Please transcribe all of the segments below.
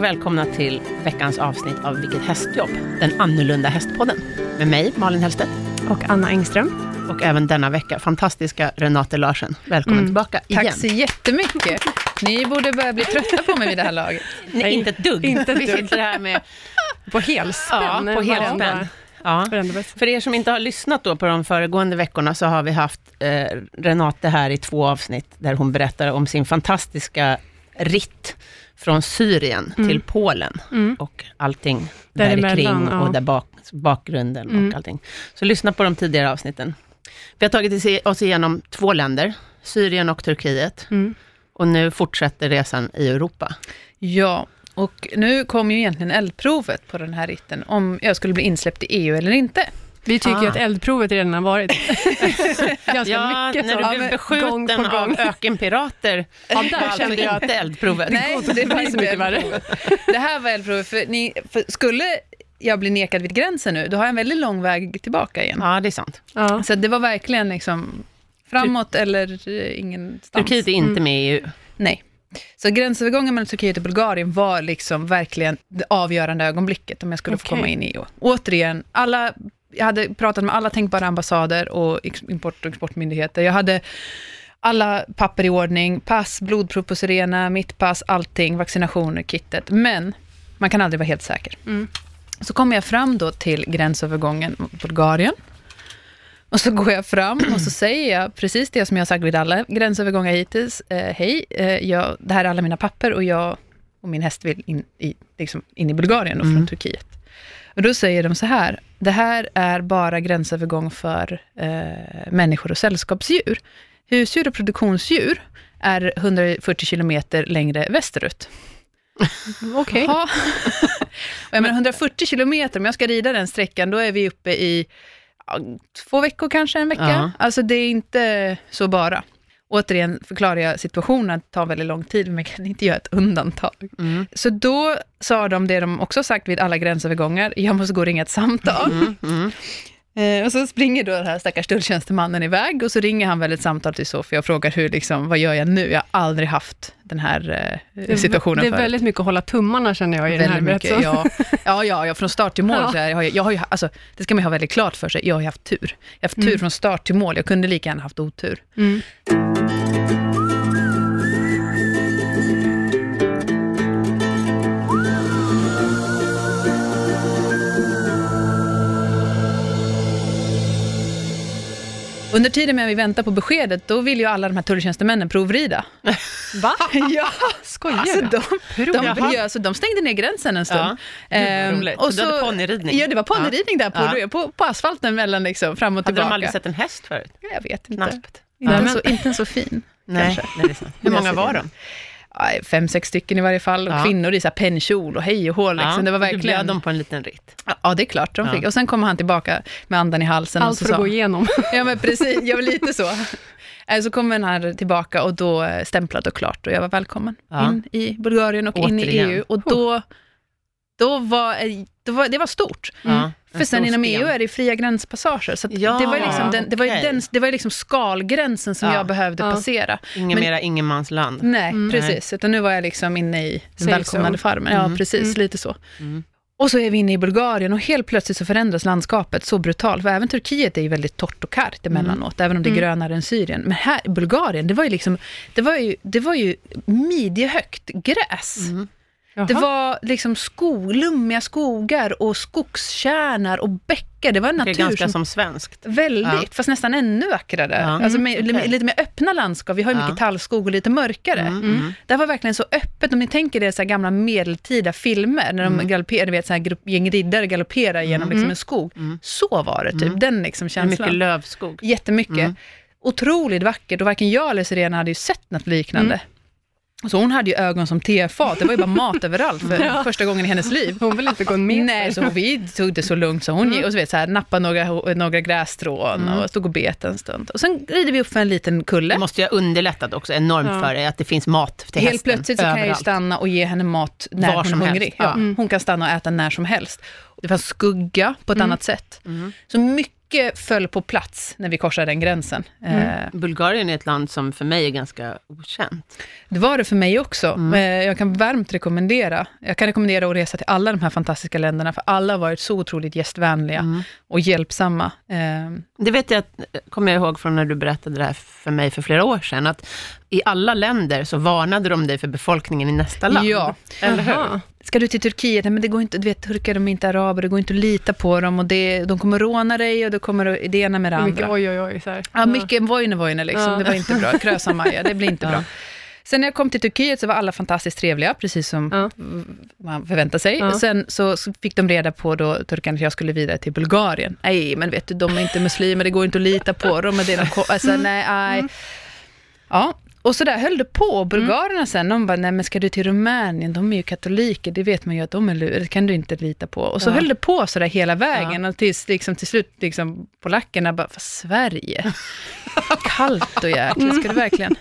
och välkomna till veckans avsnitt av Vilket hästjobb? Den annorlunda hästpodden. Med mig, Malin Hellstedt. Och Anna Engström. Och även denna vecka, fantastiska Renate Larsen. Välkommen mm. tillbaka igen. Tack så jättemycket. Ni borde börja bli trötta på mig vid det här laget. Nej, inte ett dugg. Inte Vi sitter här med... På helspänn. Ja, på helspänn. Ja. För er som inte har lyssnat då på de föregående veckorna, så har vi haft eh, Renate här i två avsnitt, där hon berättar om sin fantastiska ritt från Syrien mm. till Polen mm. och allting där, där kring ja. och där bak, bakgrunden mm. och allting. Så lyssna på de tidigare avsnitten. Vi har tagit oss igenom två länder, Syrien och Turkiet. Mm. Och nu fortsätter resan i Europa. Ja, och nu kommer ju egentligen eldprovet på den här ritten, om jag skulle bli insläppt i EU eller inte. Vi tycker ah. att eldprovet redan har varit ganska ja, mycket. när du blev beskjuten av ökenpirater, ja, där alltså kände jag inte eldprovet. Nej, det, det var inte mycket värre. Det här var eldprovet, för, ni, för skulle jag bli nekad vid gränsen nu, då har jag en väldigt lång väg tillbaka igen. Ja, det är sant. Ja. Så det var verkligen liksom framåt eller ingenstans. Turkiet är inte med i EU. Nej. Så gränsövergången mellan Turkiet och Bulgarien var liksom verkligen det avgörande ögonblicket om jag skulle okay. få komma in i EU. Återigen, alla, jag hade pratat med alla tänkbara ambassader och import och exportmyndigheter. Jag hade alla papper i ordning, pass, blodprov på Sirena, mitt pass, allting, vaccinationer, kittet. Men man kan aldrig vara helt säker. Mm. Så kommer jag fram då till gränsövergången mot Bulgarien. Och så går jag fram och så säger jag precis det som jag sagt vid alla gränsövergångar hittills. Eh, Hej, eh, jag, det här är alla mina papper och jag och min häst vill in i, liksom in i Bulgarien och mm. från Turkiet. Och då säger de så här, det här är bara gränsövergång för eh, människor och sällskapsdjur. Husdjur och produktionsdjur är 140 kilometer längre västerut. Okej. Okay. menar 140 kilometer, om jag ska rida den sträckan, då är vi uppe i ja, två veckor kanske, en vecka. Ja. Alltså det är inte så bara. Återigen förklarar jag situationen, det tar väldigt lång tid, men jag kan inte göra ett undantag. Mm. Så då sa de det de också sagt vid alla gränsövergångar, jag måste gå och ringa ett samtal. Mm. Mm. Eh, och så springer då den här stackars tulltjänstemannen iväg och så ringer han väl ett samtal till Sofia och frågar hur, liksom, vad gör jag nu? Jag har aldrig haft den här eh, situationen Det är förut. väldigt mycket att hålla tummarna känner jag i väldigt den här mycket, ja. ja, ja, ja, från start till mål. Ja. Så här, jag har, jag har ju, alltså, det ska man ha väldigt klart för sig, jag har ju haft tur. Jag har haft tur mm. från start till mål, jag kunde lika gärna haft otur. Mm. Under tiden medan vi väntar på beskedet, då vill ju alla de här tulltjänstemännen provrida. Va? ja, skojar alltså, de, de, ja, alltså, de stängde ner gränsen en stund. Ja, ehm, och så, du hade ponnyridning? Ja, det var ponnyridning ja. där på, ja. på, på asfalten mellan liksom, fram och tillbaka. Hade de aldrig sett en häst förut? Jag vet inte. Knaspt. Inte, ja. så, inte så fin. Nej, nej det är sant. Hur många var de? Fem, sex stycken i varje fall. Och ja. kvinnor i så här pennkjol och hej och hå. Liksom. Ja, det var verkligen... Du bjöd dem på en liten ritt. Ja, det är klart de fick. Och sen kommer han tillbaka med andan i halsen. Allt och så för att gå igenom. Ja, men precis. Jag var lite så. Eh, så kommer han här tillbaka och då eh, stämplat och klart och jag var välkommen in i Bulgarien och Återigen. in i EU. Och då, då var, då var det var stort. Mm. För sen inom EU är det fria gränspassager. Så ja, det var liksom, den, det var okay. den, det var liksom skalgränsen som ja. jag behövde ja. passera. Inget mera ingenmansland. Nej, mm. precis. Utan nu var jag liksom inne i välkomnande farmen. Ja, mm. precis. Mm. Lite så. Mm. Och så är vi inne i Bulgarien och helt plötsligt så förändras landskapet så brutalt. För även Turkiet är ju väldigt torrt och kargt emellanåt, mm. även om det är mm. grönare än Syrien. Men här, Bulgarien, det var ju liksom, det var ju, det var ju midjehögt gräs. Mm. Jaha. Det var liksom skog, lummiga skogar och skogskärnar och bäckar. Det var en natur det är ganska som, som svenskt. Väldigt, ja. fast nästan ännu vackrare. Ja. Alltså med, mm, okay. Lite mer öppna landskap. Vi har ju ja. mycket tallskog och lite mörkare. Mm. Mm. Det var verkligen så öppet. Om ni tänker er så gamla medeltida filmer, när de mm. galopperar, vet, så här grupp, gäng riddare galopperar genom mm. liksom en skog. Mm. Så var det, typ. Mm. Den liksom känslan. Mycket lövskog. Jättemycket. Mm. Otroligt vackert och varken jag eller Sirena hade ju sett något liknande. Så hon hade ju ögon som tefat, det var ju bara mat överallt för ja. första gången i hennes liv. Hon vill inte gå med. Nej, så vi tog det så lugnt så hon mm. gick och så vet, så här, nappade några, några grässtrån mm. och stod och bet en stund. Och sen rider vi upp för en liten kulle. Det måste ju ha underlättat också enormt ja. för dig att det finns mat till Helt hästen plötsligt så kan jag ju stanna och ge henne mat när Var hon är hungrig. Ja. Mm. Hon kan stanna och äta när som helst. Det fanns skugga på ett mm. annat sätt. Mm. Så mycket mycket föll på plats när vi korsade den gränsen. Eh, Bulgarien är ett land som för mig är ganska okänt. Det var det för mig också. Mm. Eh, Jag kan varmt rekommendera. Jag kan rekommendera att resa till alla de här fantastiska länderna, för alla har varit så otroligt gästvänliga Mm. och hjälpsamma. Eh, Det vet jag, att- kommer jag ihåg från när du berättade det här för mig för flera år sedan, att i alla länder så varnade de dig för befolkningen i nästa land. Ja. Eller hur? Ska du till Turkiet? Nej, men det går inte, du vet, turkar de är inte araber, det går inte att lita på dem och det, de kommer råna dig och det kommer det ena med det Mycket andra. oj, oj, oj. Så här. Ja, mycket vojne vojne liksom. Ja. Det var inte bra. Krösa-Maja, det blir inte Ja. bra. Sen när jag kom till Turkiet så var alla fantastiskt trevliga, precis som Ja. man förväntar sig. Ja. Sen så, fick de reda på då, turkarna, att jag skulle vidare till Bulgarien. Nej, men vet du, de är inte muslimer, det går inte att lita på dem. Det är de, alltså, nej, nej. Ja, och så där höll det på. Bulgarerna sen, de bara, nej men ska du till Rumänien, de är ju katoliker, det vet man ju att de är det kan du inte lita på. Och så Ja. höll det på så där hela vägen, och tills liksom, till slut, liksom, polackerna bara, för Sverige? Kallt och jäkligt, ska du verkligen?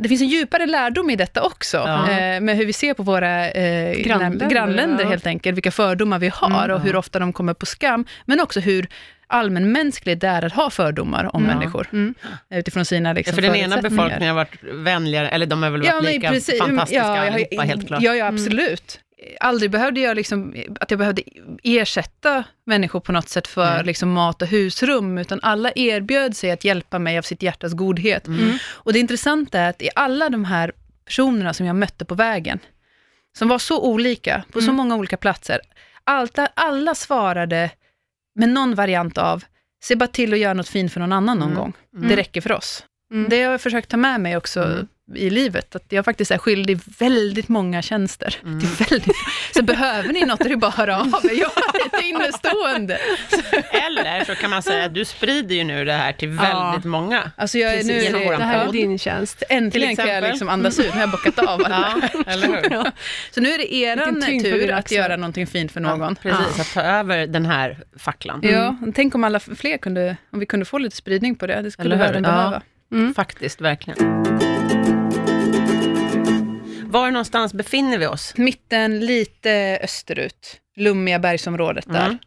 Det finns en djupare lärdom i detta också, Ja. eh, med hur vi ser på våra eh, Grannländer, grannländer ja. helt enkelt, vilka fördomar vi har Mm. och hur ofta de kommer på skam, men också hur allmänmänskligt det är att ha fördomar om Ja. människor, Mm. utifrån sina Ja, liksom, för den ena befolkningen har varit vänligare, eller de har väl varit men lika precis. fantastiska Ja, allihopa, helt klart. Ja, ja absolut. Aldrig behövde jag liksom, att jag behövde ersätta människor på något sätt för Nej. liksom mat och husrum, utan alla erbjöd sig att hjälpa mig av sitt hjärtas godhet. Mm. Och det intressanta är att i alla de här personerna som jag mötte på vägen, som var så olika, på så Mm. många olika platser, alla, alla svarade med någon variant av, se bara till att göra något fint för någon annan någon Mm. gång. Mm. Det räcker för oss. Mm. Det har jag försökt ta med mig också Mm. I livet, att jag faktiskt är skyldig väldigt många tjänster. Mm. Det är väldigt, så behöver ni något är det bara av er. Jag är ett innestående. Eller så kan man säga att du sprider ju nu det här till Ja. väldigt många. Alltså jag är nu, är det, Det här är podd. din tjänst. äntligen Till kan jag exempel. liksom andas ut, nu har jag bockat av alla. Ja, eller hur? Ja. Så nu är det på tur att göra någonting fint för någon. Ja, precis, att ta över den här facklan. Ja, tänk om alla fler kunde, om vi kunde få lite spridning på det, det skulle Eller världen Ja. behöva. Mm. Faktiskt, verkligen. Var någonstans befinner vi oss? Mitten lite österut, lummiga bergsområdet där. Mm.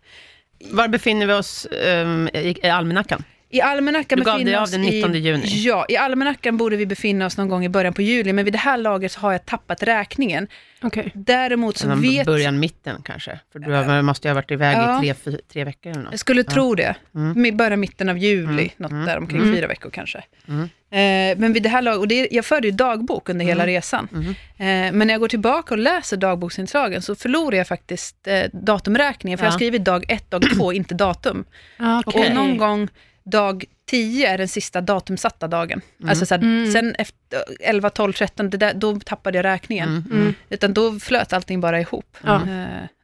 Var befinner vi oss um, i, i almanackan? I almanackan Du gav dig av den 19 i, juni. Ja, i almanackan borde vi befinna oss någon gång i början på juli, men vid det här laget så har jag tappat räkningen. Okej. Däremot så vet Början, mitten kanske? För du har, måste ju ha varit iväg Ja. i tre, fy, tre veckor eller något. jag skulle tro det. Mm. Början, mitten av juli, Mm, något mm, där omkring mm. fyra veckor kanske. Mm. Eh, men vid det här laget, och det, jag förde ju dagbok under hela Mm. resan. Mm. Eh, men när jag går tillbaka och läser dagboksinslagen så förlorar jag faktiskt eh, datumräkningen, för jag Ja. har skrivit dag ett, dag två, inte datum. Ah, okej. Och någon gång dag 10 är den sista datumsatta dagen. Mm. Alltså så här, Mm. sen efter 11, 12, 13, det där, då tappade jag räkningen. Mm. Mm. Utan då flöt allting bara ihop. Eh,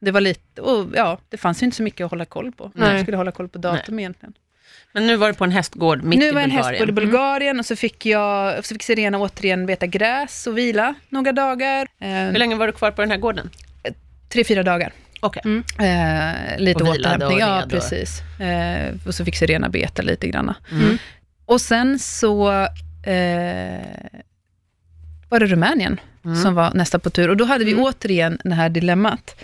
Det var lite, och ja, det fanns ju inte så mycket att hålla koll på. Nej. Jag skulle hålla koll på datum egentligen. Men nu var du på en hästgård mitt nu i var jag en Bulgarien. hästgård i Bulgarien och så fick, jag, så fick Serena återigen beta gräs och vila några dagar. Eh, Hur länge var du kvar på den här gården? tre, fyra dagar. Okej. Mm. Eh, lite Och återhämtning, och ja precis. Eh, och så fick Serena beta lite grann. Mm. Och sen så eh, var det Rumänien Mm. som var nästa på tur. Och då hade vi Mm. återigen det här dilemmat.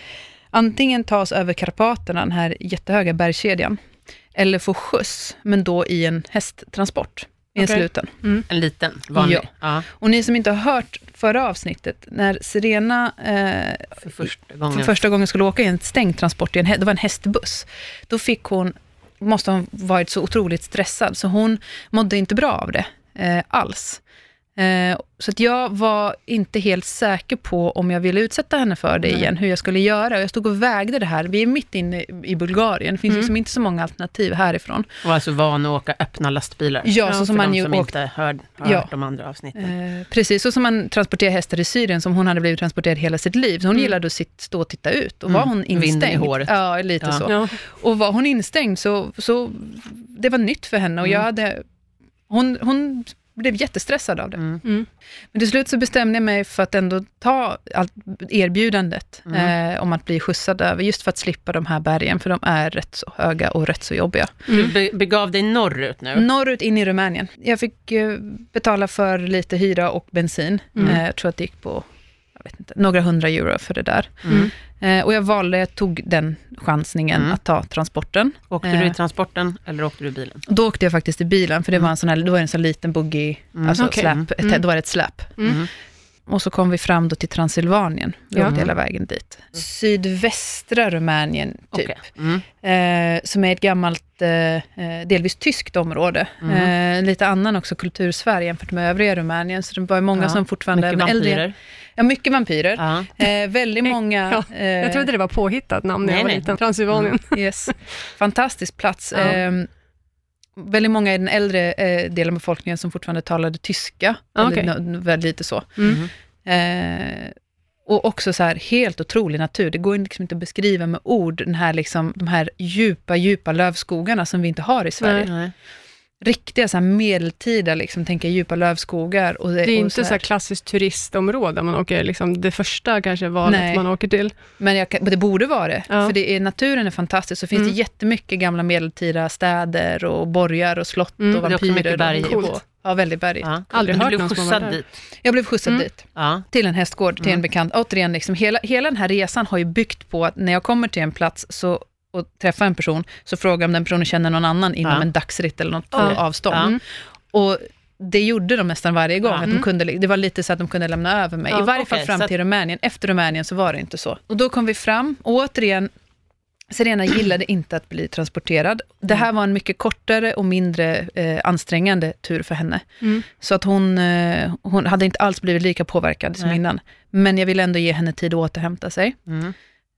Antingen tas över Karpaterna, den här jättehöga bergskedjan, eller få skjuts, men då i en hästtransport i en Okej. sluten. En liten, vanlig. Ja. Ja. Och ni som inte har hört förra avsnittet, när Serena eh, för första gången. för första gången skulle åka i en stängd transport, i en, det var en hästbuss, då fick hon, måste hon varit så otroligt stressad, så hon mådde inte bra av det eh, alls. Eh, så att jag var inte helt säker på om jag ville utsätta henne för det Nej. igen, hur jag skulle göra. Jag stod och vägde det här. Vi är mitt inne i Bulgarien, det finns Mm. liksom inte så många alternativ härifrån. Och alltså van att åka öppna lastbilar. Ja, så som man ju som åkt inte hör, har Ja. de andra avsnitten. Eh, precis, så som man transporterar hästar i Syrien, som hon hade blivit transporterad hela sitt liv. Så hon Mm. gillade att sitt, stå och titta ut. Och Mm. var hon Vinden i instängd, håret. ja, lite Ja. så. Ja. Och var hon instängd så, så det var nytt för henne och jag Mm. hade, hon, hon blev jättestressad av det. Mm. Mm. Men till slut så bestämde jag mig för att ändå ta allt erbjudandet Mm. eh, om att bli skjutsad över, just för att slippa de här bergen, för de är rätt så höga och rätt så jobbiga. Du be- begav dig norrut nu. Norrut in i Rumänien. Jag fick eh, betala för lite hyra och bensin. Mm. Eh, jag tror att det gick på vet inte, några hundra euro för det där. Mm. Eh, och jag valde, jag tog den chansningen Mm. att ta transporten. Åkte du i Eh. transporten eller åkte du i bilen? Då åkte jag faktiskt i bilen, för det var en sån här, då var det en sån liten buggy, Mm. alltså Okej. släp, ett, Mm. då var det ett släp. Mm. Och så kom vi fram då till Transylvanien, vi Ja. åkte hela vägen dit. Sydvästra Rumänien, typ. Okej. Mm. Eh, som är ett gammalt, eh, eh, delvis tyskt område. Mm. Eh, lite annan också kultursfär jämfört med övriga Rumänien. Så det var många Ja, som fortfarande... Mycket äldre- vampyrer. Ja, mycket vampyrer. Ja. Eh, väldigt många... Ja, eh, Jag trodde det var påhittat namn när Nej, jag var nej. liten. Transylvanien. Yes. Fantastisk plats. Ja. Eh, väldigt många i den äldre eh, delen av befolkningen som fortfarande talade tyska. Ah, eller väldigt lite så. Mm. Eh, och också så här helt otrolig natur. Det går liksom inte att beskriva med ord den här liksom, de här djupa, djupa lövskogarna som vi inte har i Sverige. Nej. Riktiga så här medeltida, liksom, tänker jag, djupa lövskogar. Och Det är och inte så här klassiskt turistområde, man åker liksom det första kanske valet Nej. man åker till. Men jag, det borde vara det, Ja. för det är, naturen är fantastisk. Så finns Mm. det jättemycket gamla medeltida städer och borgar och slott Mm. och Det är vampyrer. berg. Ja, väldigt bergigt. Ja. Aldrig hört du blev någon som har skjutsad dit. Jag blev skjutsad Mm. dit, Ja. till en hästgård, till Mm. en bekant. Återigen, liksom, hela, hela den här resan har ju byggt på att när jag kommer till en plats så, och träffar en person, så frågar jag om den personen känner någon annan inom Ja. en dagsritt eller något Ja. avstånd. Mm. Och det gjorde de nästan varje gång. Ja. Att de Mm. kunde, det var lite så att de kunde lämna över mig. I varje fall fram till Rumänien. Efter Rumänien så var det inte så. Och då kom vi fram, och återigen, Serena gillade inte att bli transporterad. Det här var en mycket kortare och mindre eh, ansträngande tur för henne. Mm. Så att hon, eh, hon hade inte alls blivit lika påverkad som Nej. innan. Men jag ville ändå ge henne tid att återhämta sig. Mm.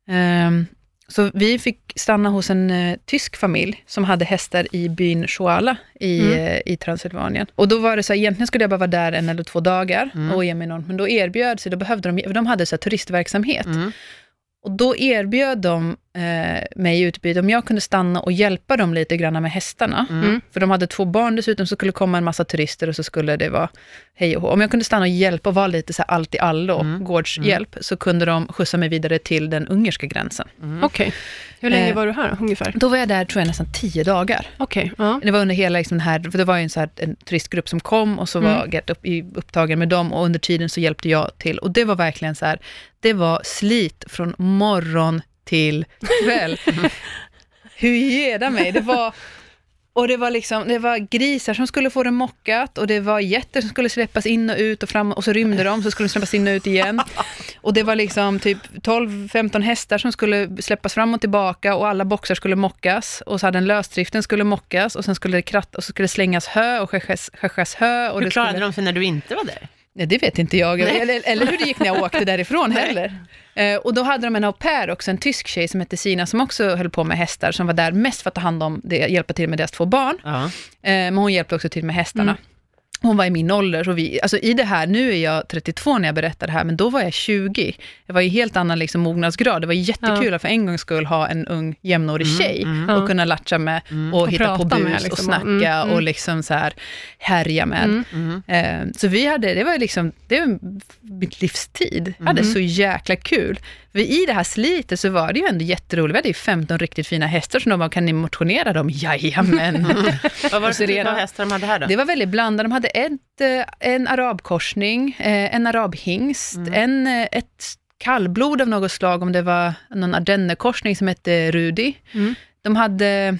Ehm, så vi fick stanna hos en eh, tysk familj som hade hästar i byn Choala i, Mm. eh, i Transylvanien. Och då var det så här, egentligen skulle jag bara vara där en eller två dagar Mm. och ge mig någon, men då erbjöd sig, då behövde de, de hade så här turistverksamhet. Mm. Och då erbjöd de eh, mig i utbyte om jag kunde stanna och hjälpa dem lite grann med hästarna. Mm. För de hade två barn dessutom, så skulle komma en massa turister och så skulle det vara hej och hå. Om jag kunde stanna och hjälpa och vara lite så här allt i allo, Mm. gårdshjälp, så kunde de skjutsa mig vidare till den ungerska gränsen. Mm. Okej. Hur länge Eh, var du här ungefär? Då var jag där, tror jag, nästan tio dagar. Okej, ja. Det var under hela liksom, den här, för det var ju en, så här, en turistgrupp som kom och så var Mm. Gert upp, i, upptagen med dem och under tiden så hjälpte jag till. Och det var verkligen så här, det var slit från morgon till kväll. Hur ger det mig? Det var, och det var, liksom, det var grisar som skulle få det mockat och det var getter som skulle släppas in och ut och fram och så rymde de, så skulle de släppas in och ut igen. Och det var liksom typ 12-15 hästar som skulle släppas fram och tillbaka och alla boxar skulle mockas. Och så hade den lösdriften skulle mockas och sen skulle det kratta och så skulle det slängas hö och skärskäs hö. Och Hur klarade skulle... de sig när du inte var där? Nej, det vet inte jag. Eller, eller hur det gick när jag åkte därifrån heller. Eh, och då hade de en au pair också, en tysk tjej som hette Sina, som också höll på med hästar, som var där mest för att ta hand om, det, hjälpa till med deras två barn. Ja. Eh, men hon hjälpte också till med hästarna. Mm. Hon var i min ålder, så vi, alltså i det här, nu är jag 32 när jag berättar det här, men då var jag 20. Jag var i helt annan liksom, mognadsgrad. Det var jättekul att för en gångs skull ha en ung jämnårig Mm, tjej mm. och Ja. kunna latcha med Mm. och, Och hitta på bus med, och liksom. snacka Mm, mm. och liksom så här härja med. Mm. Mm. Eh, så vi hade, det var liksom, det var mitt livstid. Jag hade Mm. så jäkla kul. För i det här slitet så var det ju ändå jätteroligt. Vi hade ju 15 riktigt fina hästar som de bara, kan ni motionera dem? Jajamän. Vad var det för typ av hästar de hade här då? Det var väldigt blandat. De hade ett, eh, en arabkorsning, eh, en arabhingst, Mm. en, eh, ett kallblod av något slag, om det var någon ardennerkorsning som hette Rudi. Mm. De hade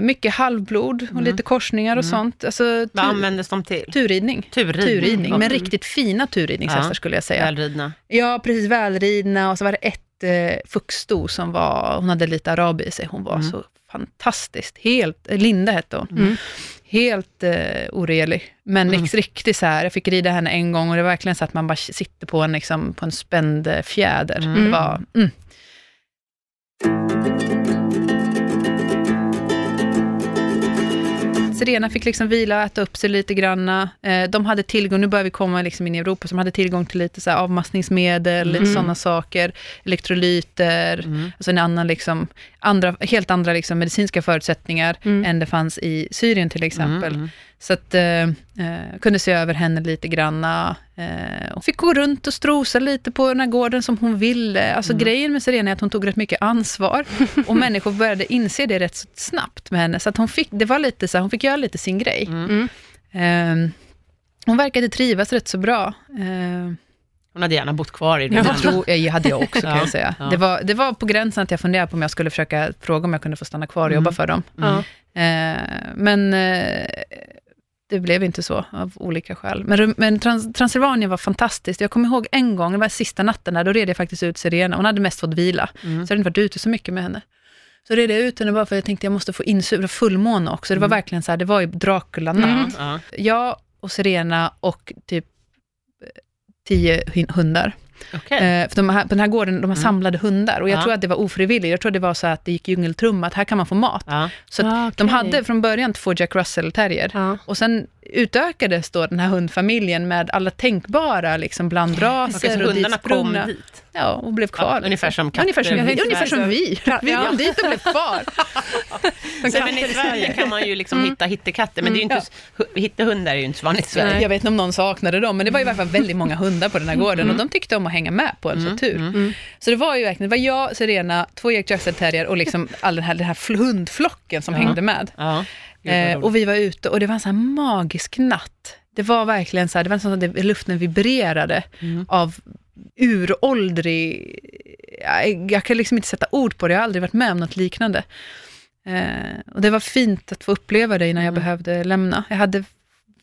mycket halvblod och Mm. lite korsningar och Mm. sånt. Alltså, Vad tur, användes de till? turridning. Turridning. Turridning, men Mm. riktigt fina turridningshästar Ja. skulle jag säga. Välridna. Ja, precis. Välridna och så var det ett eh, fuxsto som var, hon hade lite arab i sig. Hon var Mm. så fantastiskt, helt, eh, Linda hette hon. Mm. Helt eh, orelig, men Mm. mm. riktigt så här, jag fick rida henne en gång och det var verkligen så att man bara sitter på en, liksom, på en spänd eh, fjäder. Mm. Det var, Serena fick liksom vila och äta upp sig lite granna. Eh, de hade tillgång, nu börjar vi komma liksom in i Europa, så de hade tillgång till lite så avmaskningsmedel, lite Mm. sådana saker, elektrolyter, Mm. alltså en annan liksom, andra, helt andra liksom medicinska förutsättningar Mm. än det fanns i Syrien till exempel. Mm. Så att eh, eh, kunde se över henne lite granna. Eh, och fick gå runt och strosa lite på den här gården som hon ville. Alltså Mm. grejen med Serena är att hon tog rätt mycket ansvar. och människor började inse det rätt så snabbt med henne. Så att hon fick, det var lite så här, hon fick göra lite sin grej. Mm. Mm. Eh, hon verkade trivas rätt så bra. Eh, Hon hade gärna bott kvar i det. Jag tror, jag hade jag också, kan Ja, jag säga. ja. Det, var, det var på gränsen att jag funderade på om jag skulle försöka fråga om jag kunde få stanna kvar och jobba Mm. för dem. Ja. Eh, men eh, det blev inte så, av olika skäl. Men, men Trans, Transylvanien var fantastiskt. Jag kommer ihåg en gång, det var sista natten där, då red jag faktiskt ut Serena. Hon hade mest fått vila, Mm. så jag hade inte varit ute så mycket med henne. Så red jag ut henne bara för att jag tänkte jag måste få det var fullmåne också. Det var Mm. verkligen så här, det var ju Dracula-natt. Ja, ja. Jag och Serena och typ tio hundar. Okej. Eh, för de här, på den här gården, de har samlade hundar. Och jag Ja. tror att det var ofrivilligt. Jag tror det var så att det gick djungeltrumma, att här kan man få mat. Ja. Så att Ah, de okej. hade från början två Jack Russell-terrier. Och sen utökades då den här hundfamiljen med alla tänkbara liksom, blandraser Okej, så och hundarna kom dit? Ja, och blev kvar. Ja, ungefär som katter. Ungefär som, Ja, ungefär som vi. Vi Ja. kom dit och blev kvar. Så, men I Sverige kan man ju liksom hitta hittekatter, men det är inte, hu- hittehundar är ju inte så vanligt i Sverige. Jag vet inte om någon saknade dem, men det var i alla fall väldigt många hundar på den här gården och de tyckte om att hänga med på en sån tur. Så det var ju verkligen, det var jag, Serena, två Jack Russell och liksom all den här, den här fl- hundflocken som Ja. hängde med. Ja. Eh, och vi var ute och det var en sån här magisk natt. Det var verkligen så här, det var som att luften vibrerade Mm. av uråldrig... Jag, jag kan liksom inte sätta ord på det, jag har aldrig varit med om något liknande. Eh, och det var fint att få uppleva det innan jag Mm. behövde lämna. Jag hade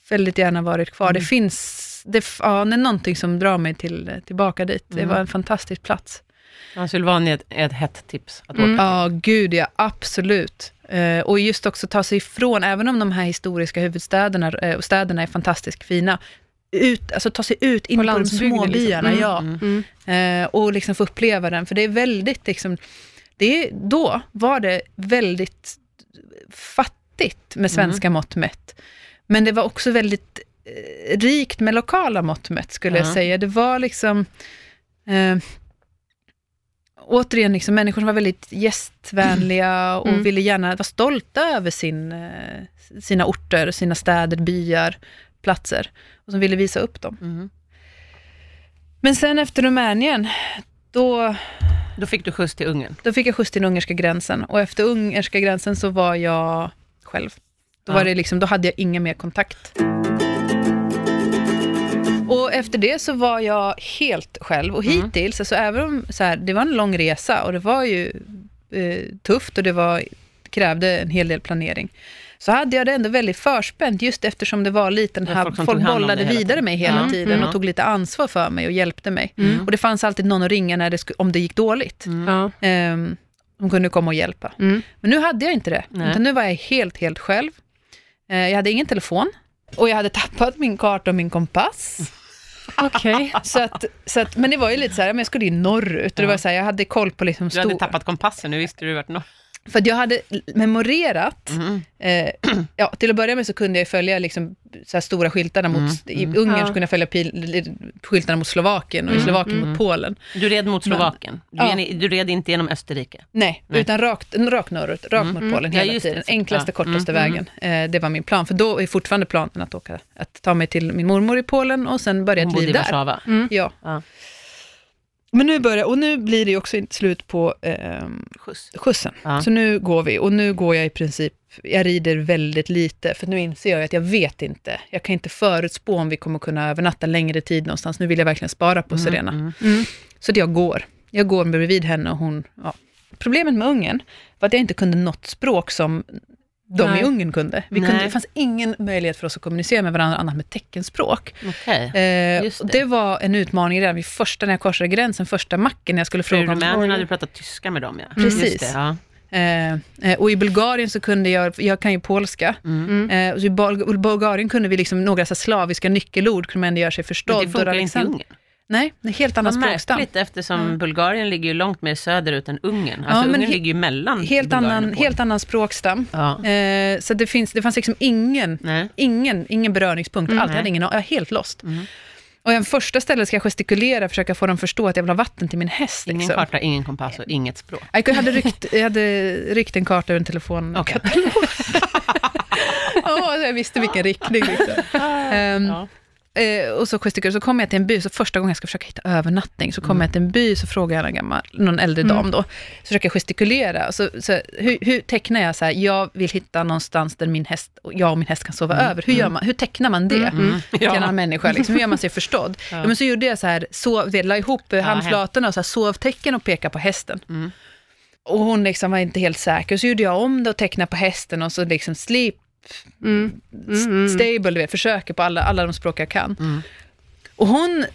väldigt gärna varit kvar. Mm. Det finns, det, ja, det är någonting som drar mig till, tillbaka dit. Det Mm. var en fantastisk plats. Transylvanien är ett, ett hett tips att Mm. åka Ja, gud ja, absolut. Eh, och just också ta sig ifrån, även om de här historiska huvudstäderna eh, och städerna är fantastiskt fina, ut, alltså ta sig ut in på, de landsbygden, små liksom. byarna, Mm, ja. mm. Mm. Eh, och liksom få uppleva den, för det är väldigt, liksom, det är, då var det väldigt fattigt med svenska mått mätt. Men det var också väldigt eh, rikt med lokala mått mätt, skulle Ja. jag säga. Det var liksom... Eh, återigen, liksom, människor som var väldigt gästvänliga och Mm. ville gärna vara stolta över sin, eh, sina orter, sina städer, byar, platser. Och som ville visa upp dem. Mm. Men sen efter Rumänien, då, Då fick du skjuts till Ungern. då fick jag skjuts till den ungerska gränsen. Och efter ungerska gränsen så var jag själv. Då, Ja. var det liksom, då hade jag ingen mer kontakt. Och efter det så var jag helt själv. Och Mm. hittills, alltså även om så här, det var en lång resa och det var ju eh, tufft och det var, krävde en hel del planering, så hade jag det ändå väldigt förspänt, just eftersom det var lite den här, folk folk, bollade vidare mig hela Ja. tiden Mm. och tog lite ansvar för mig och hjälpte mig. Mm. Och det fanns alltid någon att ringa när det sku, om det gick dåligt. Mm. Ehm, de kunde komma och hjälpa. Mm. Men nu hade jag inte det, Nej. utan nu var jag helt, helt själv. Eh, jag hade ingen telefon och jag hade tappat min karta och min kompass. Okej. Så att, så att, men det var ju lite så här, men jag skulle ju norrut och det var så här, jag hade koll på liksom Du hade tappat kompassen, nu visste du vart norr. För att jag hade memorerat, Mm. eh, ja, till att börja med så kunde jag följa liksom, så här stora skyltarna mot, Mm, i mm. Ungern Ja. så kunde jag följa pil, skyltarna mot Slovakien och i Mm, Slovakien mm. mot Polen. Du red mot Men- Slovakien. Du, Ja. red, du red inte genom Österrike. Nej, Nej. utan rakt, rakt norrut, rakt Mm. mot Polen Ja, hela det. tiden. Enklaste, Ja. kortaste Mm, vägen. Eh, det var min plan, för då är fortfarande planen att åka, att ta mig till min mormor i Polen och sen börja ett i liv där. Mm. Ja. Men nu börjar, och nu blir det också inte slut på eh, Skjuts. skjutsen. Ja. Så nu går vi, och nu går jag i princip, jag rider väldigt lite, för nu inser jag att jag vet inte. Jag kan inte förutspå om vi kommer kunna övernatta längre tid någonstans. Nu vill jag verkligen spara på Serena. Mm, mm. Mm. Så att jag går. Jag går bredvid henne och hon... Ja. Problemet med Ungern var att jag inte kunde något språk som de Nej. i Ungern kunde. Vi kunde. Det fanns ingen möjlighet för oss att kommunicera med varandra annat med teckenspråk. Okej. Eh, det. det var en utmaning redan vid första, när jag korsade gränsen, första macken, när jag skulle För fråga om... Rumänien hade du pratat tyska med dem, ja. Precis. Just det, ja. Eh, eh, och i Bulgarien så kunde jag, jag kan ju polska, Mm. Mm. eh, och i Bul- Bulgarien kunde vi liksom några så slaviska nyckelord, kunde man ändå göra sig förstådd. Men det funkar inte i Alexand- Ungern. Nej, det är helt annan Vad språkstam. märkligt eftersom Mm. Bulgarien ligger ju långt mer söderut än Ungern. Alltså men Ungern ligger ju mellan Helt Bulgarien annan, och helt annan språkstam. Ja. Eh, så det, finns, det fanns liksom ingen, Nej. ingen, ingen beröringspunkt Mm. alls. Jag hade ingen, jag var helt lost. Mm. Och en första ställe ska jag gestikulera, försöka få dem förstå att jag vill ha vatten till min häst. Ingen Liksom. karta, ingen kompass och inget språk. Jag hade ryckt, jag hade ryckt en karta ur en telefon. Okej. Ja, jag visste vilken riktning. Liksom. Ehm, Ja. Eh, och så gestikulerar så kommer jag till en by, så första gången jag ska försöka hitta övernattning, så kommer Mm. jag till en by, så frågar jag en gammal, någon äldre dam då, så försöker jag gestikulera. Så, så, hur, hur tecknar jag så här, jag vill hitta någonstans där min häst, och jag och min häst kan sova över. Hur, gör man, hur tecknar man det Mm. en Ja. annan människa? Liksom, hur gör man sig förstådd? Ja. men så gjorde jag så här, sov, la ihop handflatorna och så här, sovtecken och pekade på hästen. Mm. Och hon liksom var inte helt säker, så gjorde jag om det och tecknade på hästen och så liksom sleep Mm. Mm. Mm. stable, du vet, försöker på alla, alla de språk jag kan. Mm. Och hon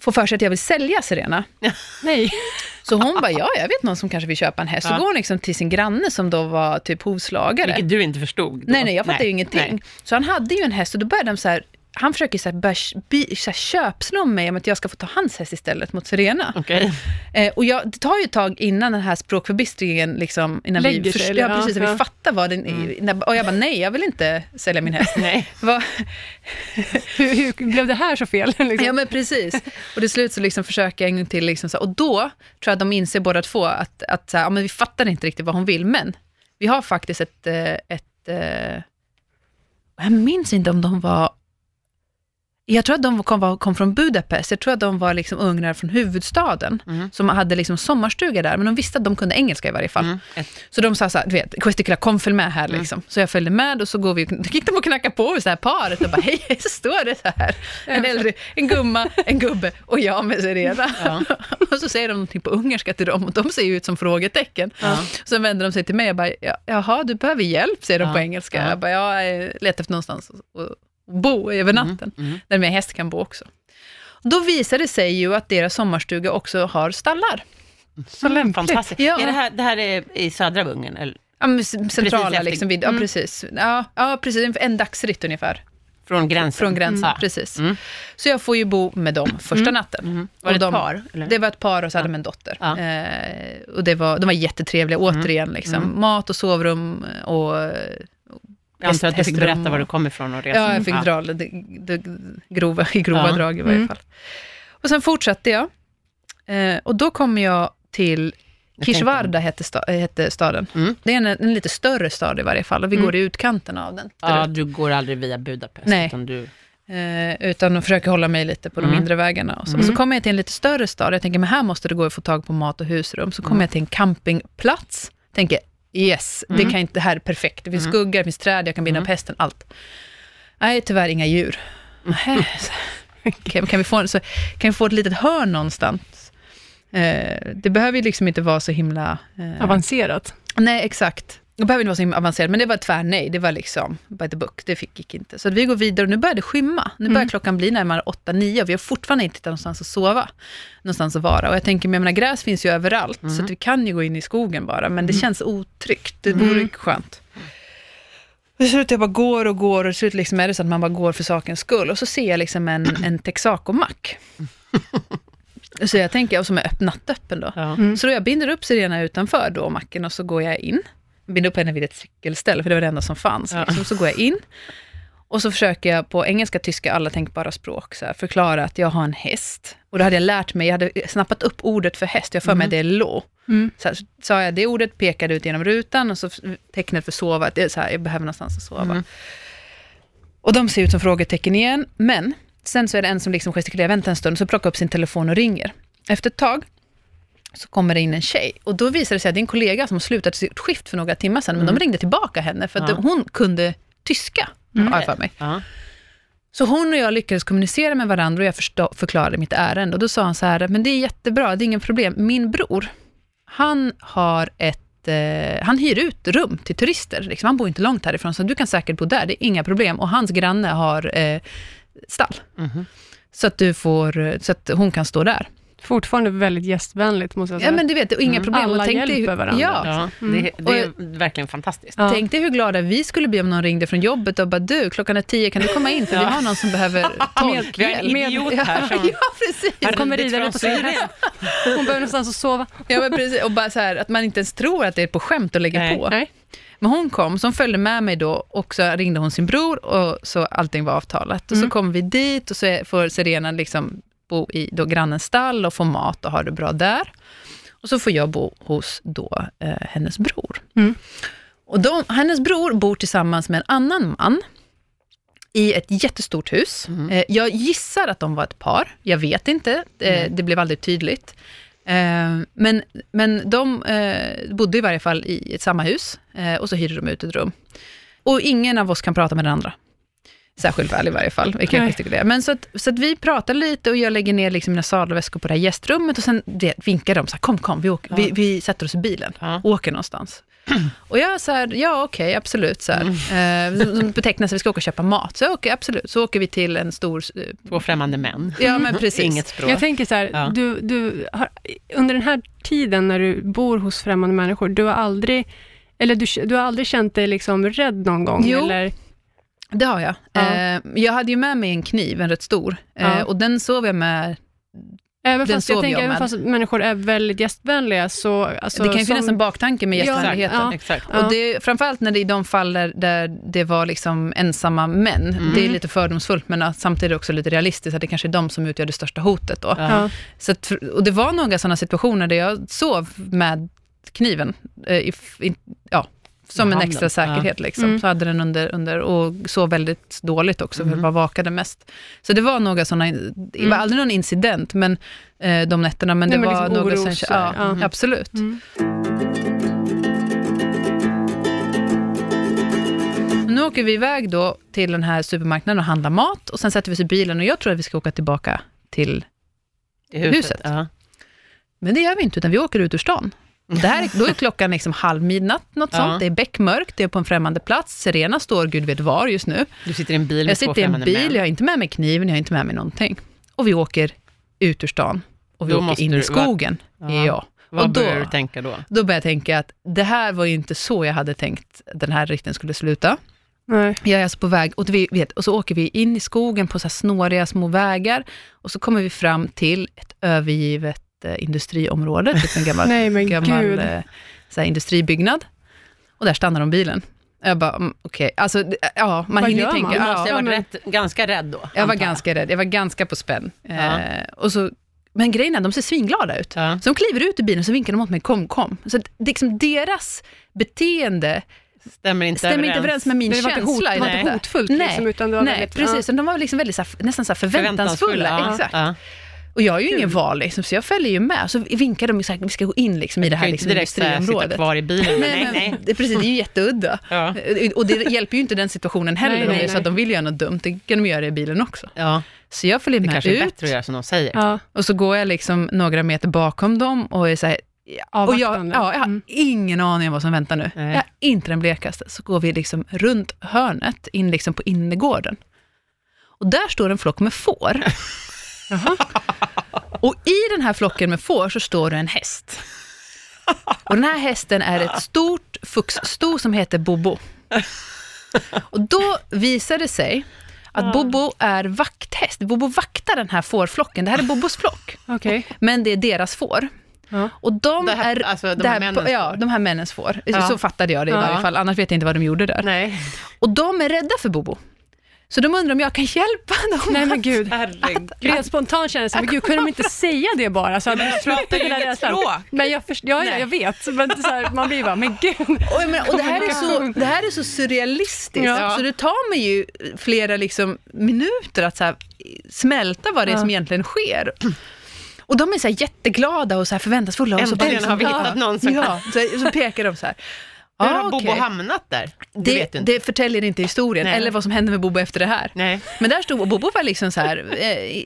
får för sig att jag vill sälja Serena. Nej. Så hon bara, ja, jag vet någon som kanske vill köpa en häst. Så Ja. går hon liksom till sin granne som då var typ hovslagare. Vilket du inte förstod. Då. Nej, nej, jag fattade ju ingenting. Nej. Så han hade ju en häst och då började de så här, han försöker så här, börja by, så här, köpslå om mig om att jag ska få ta hans häst istället mot Serena. Okej. Eh, och jag, det tar ju ett tag innan den här språkförbistringen, liksom, innan Lägger vi, först- ja, precis, Ja, att vi fattar vad den är. Och jag bara, nej, jag vill inte sälja min häst. Nej. Hur, hur blev det här så fel? Liksom? Ja, men precis. Och till slut så liksom försöker jag en gång till. Liksom så, och då tror jag att de inser båda två att, att så här, ja, men vi fattar inte riktigt vad hon vill, men vi har faktiskt ett... eh, ett eh, jag minns inte om de var... Jag tror att de kom, kom från Budapest. Jag tror att de var liksom ungrar från huvudstaden, Mm. som hade liksom sommarstuga där, men de visste att de kunde engelska i varje fall. Mm. Så de sa så här, du vet, Questicula, kom följ med här liksom. Så jag följde med och så går vi, gick de och knackade på hos det här paret och bara, hej, så står det så här. En äldre, en gumma, en gubbe och jag med Serena. Ja. Och så säger de någonting på ungerska till dem och de ser ju ut som frågetecken. Ja. Sen vänder de sig till mig och bara, "Ja, jaha, du behöver hjälp, säger de Ja. på engelska. Ja. Jag bara, ja, jag letar efter någonstans att att bo över natten, mm. där min häst kan bo också. Då visar det sig ju att deras sommarstuga också har stallar. Så lämpligt. Fantastiskt. Ja. Är det, här, det här är i södra Ungern? Eller? Ja, centrala efter- liksom, vid, ja Mm. precis. Ja, ja, precis, en dagsritt ungefär. Från gränsen? Från gränsen, Ja. precis. Mm. Så jag får ju bo med dem första natten. Mm. Var det de- ett par? Eller? Det var ett par och så hade de en dotter. Eh, och det var, de var jättetrevliga, återigen. Liksom. Mm. Mat och sovrum och... jag antar att du fick berätta var du kom ifrån och resan. Ja, jag fick dra det, det, grova, i grova Ja. drag i varje Mm. fall. Och sen fortsatte jag. Eh, och då kom jag till Jag Kishvarda, hette, sta, hette staden. Mm. Det är en, en lite större stad i varje fall, och vi Mm. går i utkanten av den. Ja, du går aldrig via Budapest, Nej. utan du... Eh, utan att försöka hålla mig lite på de Mm. mindre vägarna. Och så. Mm. så kommer jag till en lite större stad. Jag tänker, men här måste det gå att få tag på mat och husrum. Så kommer Mm. jag till en campingplats. Tänker, yes, det, Mm. kan inte, det här är perfekt. Det finns Mm. skugga, det finns träd, jag kan binda Mm. upp hästen, allt. Nej, tyvärr inga djur. Så- Kan, kan, vi få, så, kan vi få ett litet hörn någonstans? Eh, det behöver ju liksom inte vara så himla... Eh, Avancerat. Nej, exakt. Det behöver inte vara så himla avancerat, men det var tvär nej. Det var liksom by the book. Det fick, gick inte. Så vi går vidare och nu börjar det skymma. Nu börjar Mm. klockan bli närmare 8-9 och vi har fortfarande inte hittat någonstans att sova. Någonstans att vara. Och jag tänker, men jag menar, gräs finns ju överallt, så att vi kan ju gå in i skogen bara, men det känns otryggt. Det vore Mm. skönt. Och till slut jag bara går och går och till slut liksom är det så att man bara går för sakens skull. Och så ser jag liksom en, en Texaco-mack. Så jag tänker, och som är öpp, nattöppen då. Ja. Mm. Så då jag binder upp Sirena utanför då macken och så går jag in. Binder upp henne vid ett cykelställ, för det var det enda som fanns. Ja. Liksom. Så går jag in. Och så försöker jag på engelska, tyska, alla tänkbara språk så här, förklara att jag har en häst. Och då hade jag lärt mig, jag hade snappat upp ordet för häst, jag för mig att det är lå. Mm. Så här, sa jag det ordet, pekade ut genom rutan och så tecknet för sova, att det är så här, jag behöver någonstans att sova. Mm. Och de ser ut som frågetecken igen, men sen så är det en som liksom gestikulerar, vänta en stund, så plockar upp sin telefon och ringer. Efter ett tag så kommer det in en tjej och då visar det sig att det är en kollega som har slutat sitt skift för några timmar sedan, men de ringde tillbaka henne för att Ja. hon kunde tyska, Mm. har jag för mig. Ja. Så hon och jag lyckades kommunicera med varandra och jag förstå, förklarade mitt ärende. Och då sa han så här, men det är jättebra, det är ingen problem. Min bror, han har ett eh, han hyr ut rum till turister. Liksom. Han bor inte långt härifrån, så du kan säkert bo där, det är inga problem. Och hans granne har eh, stall, Mhm. så att, du får, eh, så att hon kan stå där. Fortfarande väldigt gästvänligt, måste jag säga. Ja, men du vet, och inga Mm. problem. Alla och tänk hjälper hur, varandra. Ja, Ja, Mm. det, det är verkligen fantastiskt. Ja. Tänk dig hur glada vi skulle bli om någon ringde från jobbet och bara, du, klockan är tio, kan du komma in? För vi Ja. har någon som behöver tolk. Vi har en hjälp." idiot här som Ja, precis. har kommer ridande på Syrien. Hon behöver någonstans att sova. Ja, men precis. Och bara så här, att man inte ens tror att det är på skämt och lägger Nej. på. Nej. Men hon kom, så hon följde med mig då och så ringde hon sin bror och så allting var avtalat. Och så Mm. kommer vi dit och så får Serena liksom bo i då grannens stall och få mat och ha det bra där. Och så får jag bo hos då eh, hennes bror. Mm. Och de, hennes bror bor tillsammans med en annan man i ett jättestort hus. Mm. Eh, jag gissar att de var ett par. Jag vet inte. Eh, Mm. det blev aldrig tydligt. Eh, men, men de eh, bodde i varje fall i ett samma hus eh, och så hyrde de ut ett rum. Och ingen av oss kan prata med den andra. Särskilt väl i varje fall. Vi kan det. Men så att, så att vi pratar lite och jag lägger ner liksom mina sadelväskor på det här gästrummet och sen det, vinkar de så här, kom, kom, vi, åker, Ja. vi, vi sätter oss i bilen Ja. och åker någonstans. Och jag så här, ja okej, absolut. Så här. Mm. Eh, de betecknar sig, vi ska åka och köpa mat. Så okej, absolut. Så åker vi till en stor... eh, Två främmande män. Ja, men precis. Inget språk. Jag tänker så här, Ja. du, du har, under den här tiden när du bor hos främmande människor, du har aldrig, eller du, du har aldrig känt dig liksom rädd någon gång? Jo. Eller? Det har jag. Ja. Eh, jag hade ju med mig en kniv, en rätt stor. Eh, Ja. och den sov jag med. Även fast, jag tänker, jag även fast människor är väldigt gästvänliga, så... Alltså, det kan ju som- finnas en baktanke med gästvänligheten. ja. Exakt. Ja. Och det, framförallt när det är i de fall där, där det var liksom ensamma män. Mm. Det är lite fördomsfullt, men samtidigt också lite realistiskt, att det kanske är de som utgör det största hotet då. Ja. Så att, och det var några sådana situationer där jag sov med kniven, eh, i, in, ja, som en extra säkerhet. Liksom. Mm. Så hade den under, under och sov väldigt dåligt också, för Mm. jag vakade mest. Så det var några sådana, det var Mm. aldrig någon incident, men eh, de nätterna, men det Nej, men var liksom några så ja, här, ja. absolut. Mm. Nu åker vi iväg då till den här supermarknaden och handlar mat och sen sätter vi oss i bilen och jag tror att vi ska åka tillbaka till, I huset. Huset. Ja. men det gör vi inte, utan vi åker ut ur stan. Det här, är- då är klockan liksom halv midnatt, något Ja. sånt. Det är beckmörkt, det är på en främmande plats. Serena står gud vet var just nu. Du sitter i en bil med Jag sitter i en bil, män. jag har inte med mig kniven, jag har inte med mig någonting. Och vi åker ut ur stan. Och vi Då åker in du- i skogen. va- Ja. Ja. Vad och då- börjar du tänka då? Då börjar jag tänka att det här var ju inte så jag hade tänkt den här ritten skulle sluta. Nej. Jag är alltså på väg, och, vi vet, och så åker vi in i skogen på så här snåriga små vägar, och så kommer vi fram till ett övergivet industriområde, typ en gammal, Nej, men gammal eh, så här industribyggnad. Och där stannar de bilen. Jag bara, mm, okej, alltså, det- ja, man Vad hinner ju tänka. man? Ja, måste ha varit rätt, ganska rädd då. jag var ganska rädd, jag var ganska på spänn. Ja. Eh, och så, men grejen är, de ser svinglada ut. Ja. Så de kliver ut ur bilen och så vinkar de åt mig, kom, kom. Så att det är liksom deras beteende Stämmer inte stämmer inte överens med min Det var inte, hot, känsla. det var inte hotfullt, Nej. liksom, utan det var Nej, väldigt... precis. De var liksom väldigt, så här, nästan så här förväntansfulla. Ja. Exakt. Ja. Och jag är ju Kul. ingen val, liksom, så jag följer ju med. Så vinkar de, så här, vi ska gå in liksom, i det Du här kan ju liksom, inte direkt säga, sitta industriområdet. kvar i bilen. Nej, Nej, nej. Det, är precis, det är ju jätteudda. Ja. Och det hjälper ju inte den situationen heller, Nej, nej, det är så nej. att de vill göra något dumt. Det kan de göra i bilen också. Ja, Så jag följer det med kanske är ut, bättre att göra som de säger. Ja, och så går jag liksom några meter bakom dem och är så här, och jag, ja, jag har Mm. ingen aning om vad som väntar nu. Nej. Jag har inte den blekaste. Så går vi liksom runt hörnet, in liksom på innergården. Och där står en flock med får. Och i den här flocken med får så står det en häst. Och den här hästen är ett stort fuxsto som heter Bobo. Och då visar det sig att Bobo är vakthäst. Bobo vaktar den här fårflocken. Det här är Bobos flock, Okej. men det är deras får. Ja. Och de Det här- är... alltså, de här männens Ja, de här männens får. Ja. Så fattade jag det i Ja. varje fall, annars vet jag inte vad de gjorde där. Nej. Och de är rädda för Bobo. Så de undrar om jag kan hjälpa dem. Nej men gud. Herregud. Rent spontant känner jag så här, men gud, kunde de inte säga det bara? Så hade vi sluppit rädslan. språk. Men jag, först, ja, jag vet, men så här, man blir bara, men gud. Och, menar, och det, här är så, det här är så surrealistiskt, Ja. så det tar mig ju flera liksom, minuter att så här, smälta vad det är Ja. som egentligen sker. Och de är så här jätteglada och så här förväntansfulla. Och så Äntligen liksom- har vi hittat någon som ja, så, så pekar de så här. Hur "Ah, har Bobo okej." hamnat där? Det, Det, inte. det förtäljer inte historien, Nej. eller vad som hände med Bobo efter det här. Nej. Men där stod, Bobo var liksom så här, eh,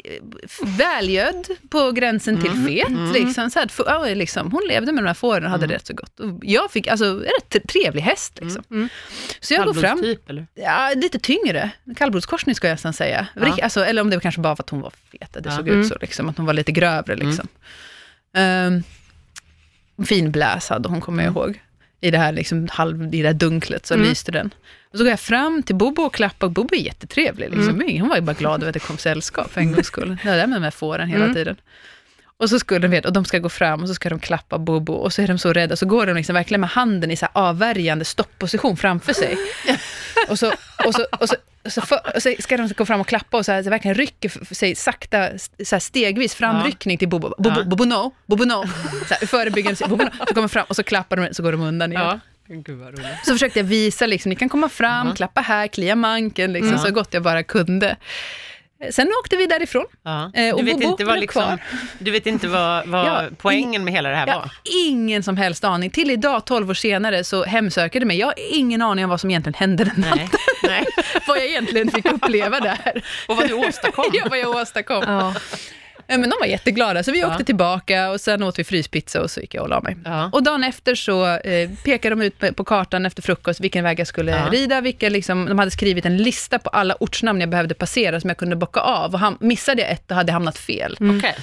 välgödd på gränsen till fet. Liksom, så här, f- ja, liksom, hon levde med de här fåren och hade det rätt så gott. Och jag fick, alltså, en rätt trevlig häst. Liksom. Mm. Så jag går fram, eller? ja, lite tyngre, kallblodskorsning ska jag nästan säga. Ja. Alltså, eller om det kanske bara var att hon var fet, det Ja. såg Mm. ut så, liksom, att hon var lite grövre. Liksom. Um, fin bläs hade hon, kommer jag ihåg. I det här, liksom, halv, i det här dunklet så Mm. lyste den. Och så går jag fram till Bobo och klappar, och Bobo är jättetrevlig. Liksom. Hon var ju bara glad över att det kom sällskap för en gångs skull. Det var där med de här fåren hela Mm. tiden. Och så skulle de veta, och de ska gå fram och så ska de klappa Bobo och så är de så rädda, så går de liksom verkligen med handen i så avvärjande stoppposition framför sig. och så, och så, och så, så, för, och så ska de gå fram och klappa och så, här, så verkligen rycker sig sakta, så här stegvis framryckning till Bobo. Bobo, Ja. Bobo no, Bobo no. Så här, förebyggande, Bobo no. Så kommer fram och så klappar de, så går de undan igen. Ja. Så försökte jag visa, liksom, ni kan komma fram, Ja. klappa här, klia manken, liksom, Mm. så gott jag bara kunde. Sen åkte vi därifrån. Ja. Eh, och Du, vet Bobo inte vad liksom, kvar. du vet inte vad, vad Ja, poängen med hela det här Jag var? ingen som helst aning. Till idag, 12 år senare, så hemsöker det mig. Jag har ingen aning om vad som egentligen hände den natten. Nej. Nej. vad jag egentligen fick uppleva där. Och vad du åstadkom. ja, vad jag åstadkom. Ja. Ja, Men de var jätteglada, så vi Ja. åkte tillbaka och sen åt vi fryspizza och så gick jag och la mig. Ja. Och dagen efter så eh, pekade de ut på- kartan efter frukost vilken väg jag skulle Ja. rida, vilka liksom, de hade skrivit en lista på alla ortsnamn jag behövde passera som jag kunde bocka av. Och ham- missade jag ett, då hade jag hamnat fel. Okej.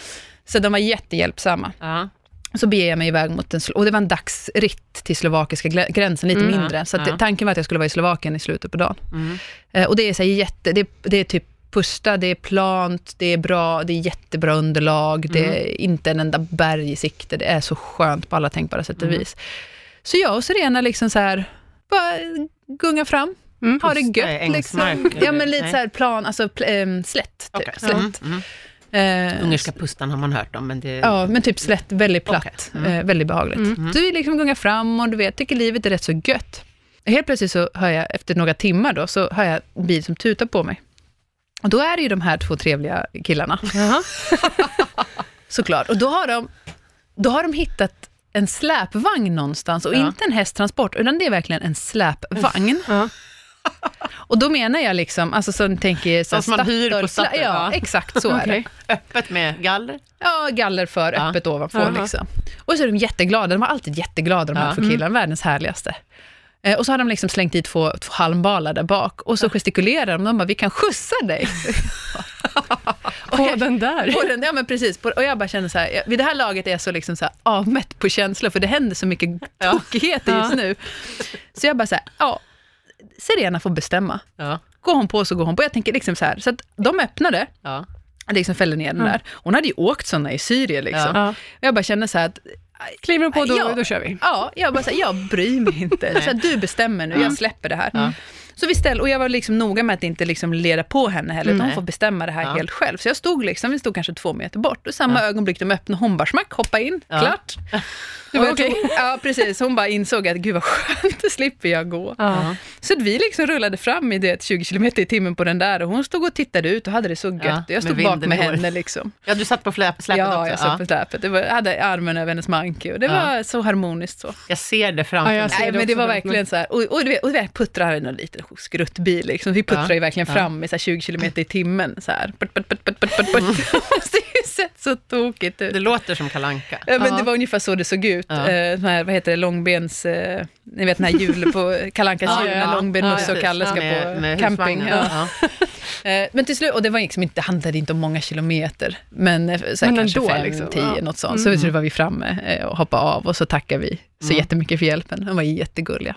Så de var jättehjälpsamma. Ja. Så beger jag mig iväg mot en, och det var en dagsritt till slovakiska gränsen, lite Mm. mindre. Så att Ja. tanken var att jag skulle vara i Slovakien i slutet på dagen. Mm. Eh, och det är, så jätte, det, det är typ pusta, det är plant, det är bra, det är jättebra underlag, det Mm. är inte en enda berg i sikte, det är så skönt på alla tänkbara sätt och Mm. vis. Så jag och Serena liksom så här, bara gunga fram, Mm. ha det gött liksom. Ja men lite Nej. så här plan, alltså ehm, slätt. Typ. Okej. slätt. Mm. Mm. Eh, Ungerska pustan har man hört om, men det... Ja, men typ slätt, väldigt platt, Okej. Mm. eh, väldigt behagligt. Mm. Så vi liksom gungar fram och du vet, tycker livet är rätt så gött. Helt plötsligt så hör jag, efter några timmar då, så hör jag en bil som tutar på mig. Och då är det ju de här två trevliga killarna, såklart. Och då har de, då har de hittat en släpvagn någonstans, och Ja. inte en hästtransport, utan det är verkligen en släpvagn. Ja. Och då menar jag liksom, alltså så tänker Som man hyr på Statoil- Ja, ja. exakt så är det. Öppet med galler. Ja, galler för, öppet ovanför liksom. Och så är de jätteglada, de var alltid jätteglada de här två killarna, världens härligaste. Eh, och så har de liksom slängt dit två, två halmbalar där bak och så gestikulerar de, de bara, vi kan skjutsa dig. På den där. På den, ja men precis, på, och jag bara känner så här, vid det här laget är jag så liksom så här avmätt på känslor, för det händer så mycket tokigheter just Ja. nu. Så jag bara så här, ja, Serena får bestämma. Ja. Går hon på så går hon på. Jag tänker liksom så här, så att de öppnade, Ja. liksom fällde ner den där. Hon hade ju åkt sådana i Syrien liksom. Ja. Jag bara känner så här att Kliver de på, då, Ja. då kör vi. Ja, jag bara så här, jag bryr mig inte. Så här, du bestämmer nu, jag släpper det här. Ja. Så vi ställ, och jag var liksom noga med att inte liksom leda på henne heller, utan hon får bestämma det här Ja. helt själv. Så jag stod liksom, vi stod kanske två meter bort, och samma ögonblick de öppnade, hon bara smack, hoppa in, Ja. klart. Tog- Ja, precis. Hon bara insåg att gud vad skönt, då slipper jag gå. Ja. Så att vi liksom rullade fram i det 20 km i timmen på den där och hon stod och tittade ut och hade det så gött. Ja, jag stod bak med i henne liksom. ja, du satt på släpet Ja, också? jag satt på släpet. Var, jag hade armen över hennes manke och det Ja. var så harmoniskt så. Jag ser det framför Ja, mig. Nej, det men det var verkligen så här, och, och, du vet, och vi puttrar en liten skruttbil liksom. Vi puttrar Ja, ju verkligen ja. fram med så här 20 km i timmen så här. Put, put, put, put, put, put, put. det har sett så tokigt ut. Det låter som kalanka. Ja, men Ja. det var ungefär så det såg ut. Ja. Eh, här, vad heter det, långbens... Eh, ni vet den här hjul på Kalankans Ja, jul, ja, långben, Ja, Musse och. Kalle ska Med- på med camping. Eh, Men till slut, och det var liksom inte, handlade inte om många kilometer, men eh, så här, Men kanske ändå, fem, liksom. tio, Ja. något sånt. Så mm. var vi framme eh, och hoppade av och så tackade vi så Mm. jättemycket för hjälpen. De var jättegulliga.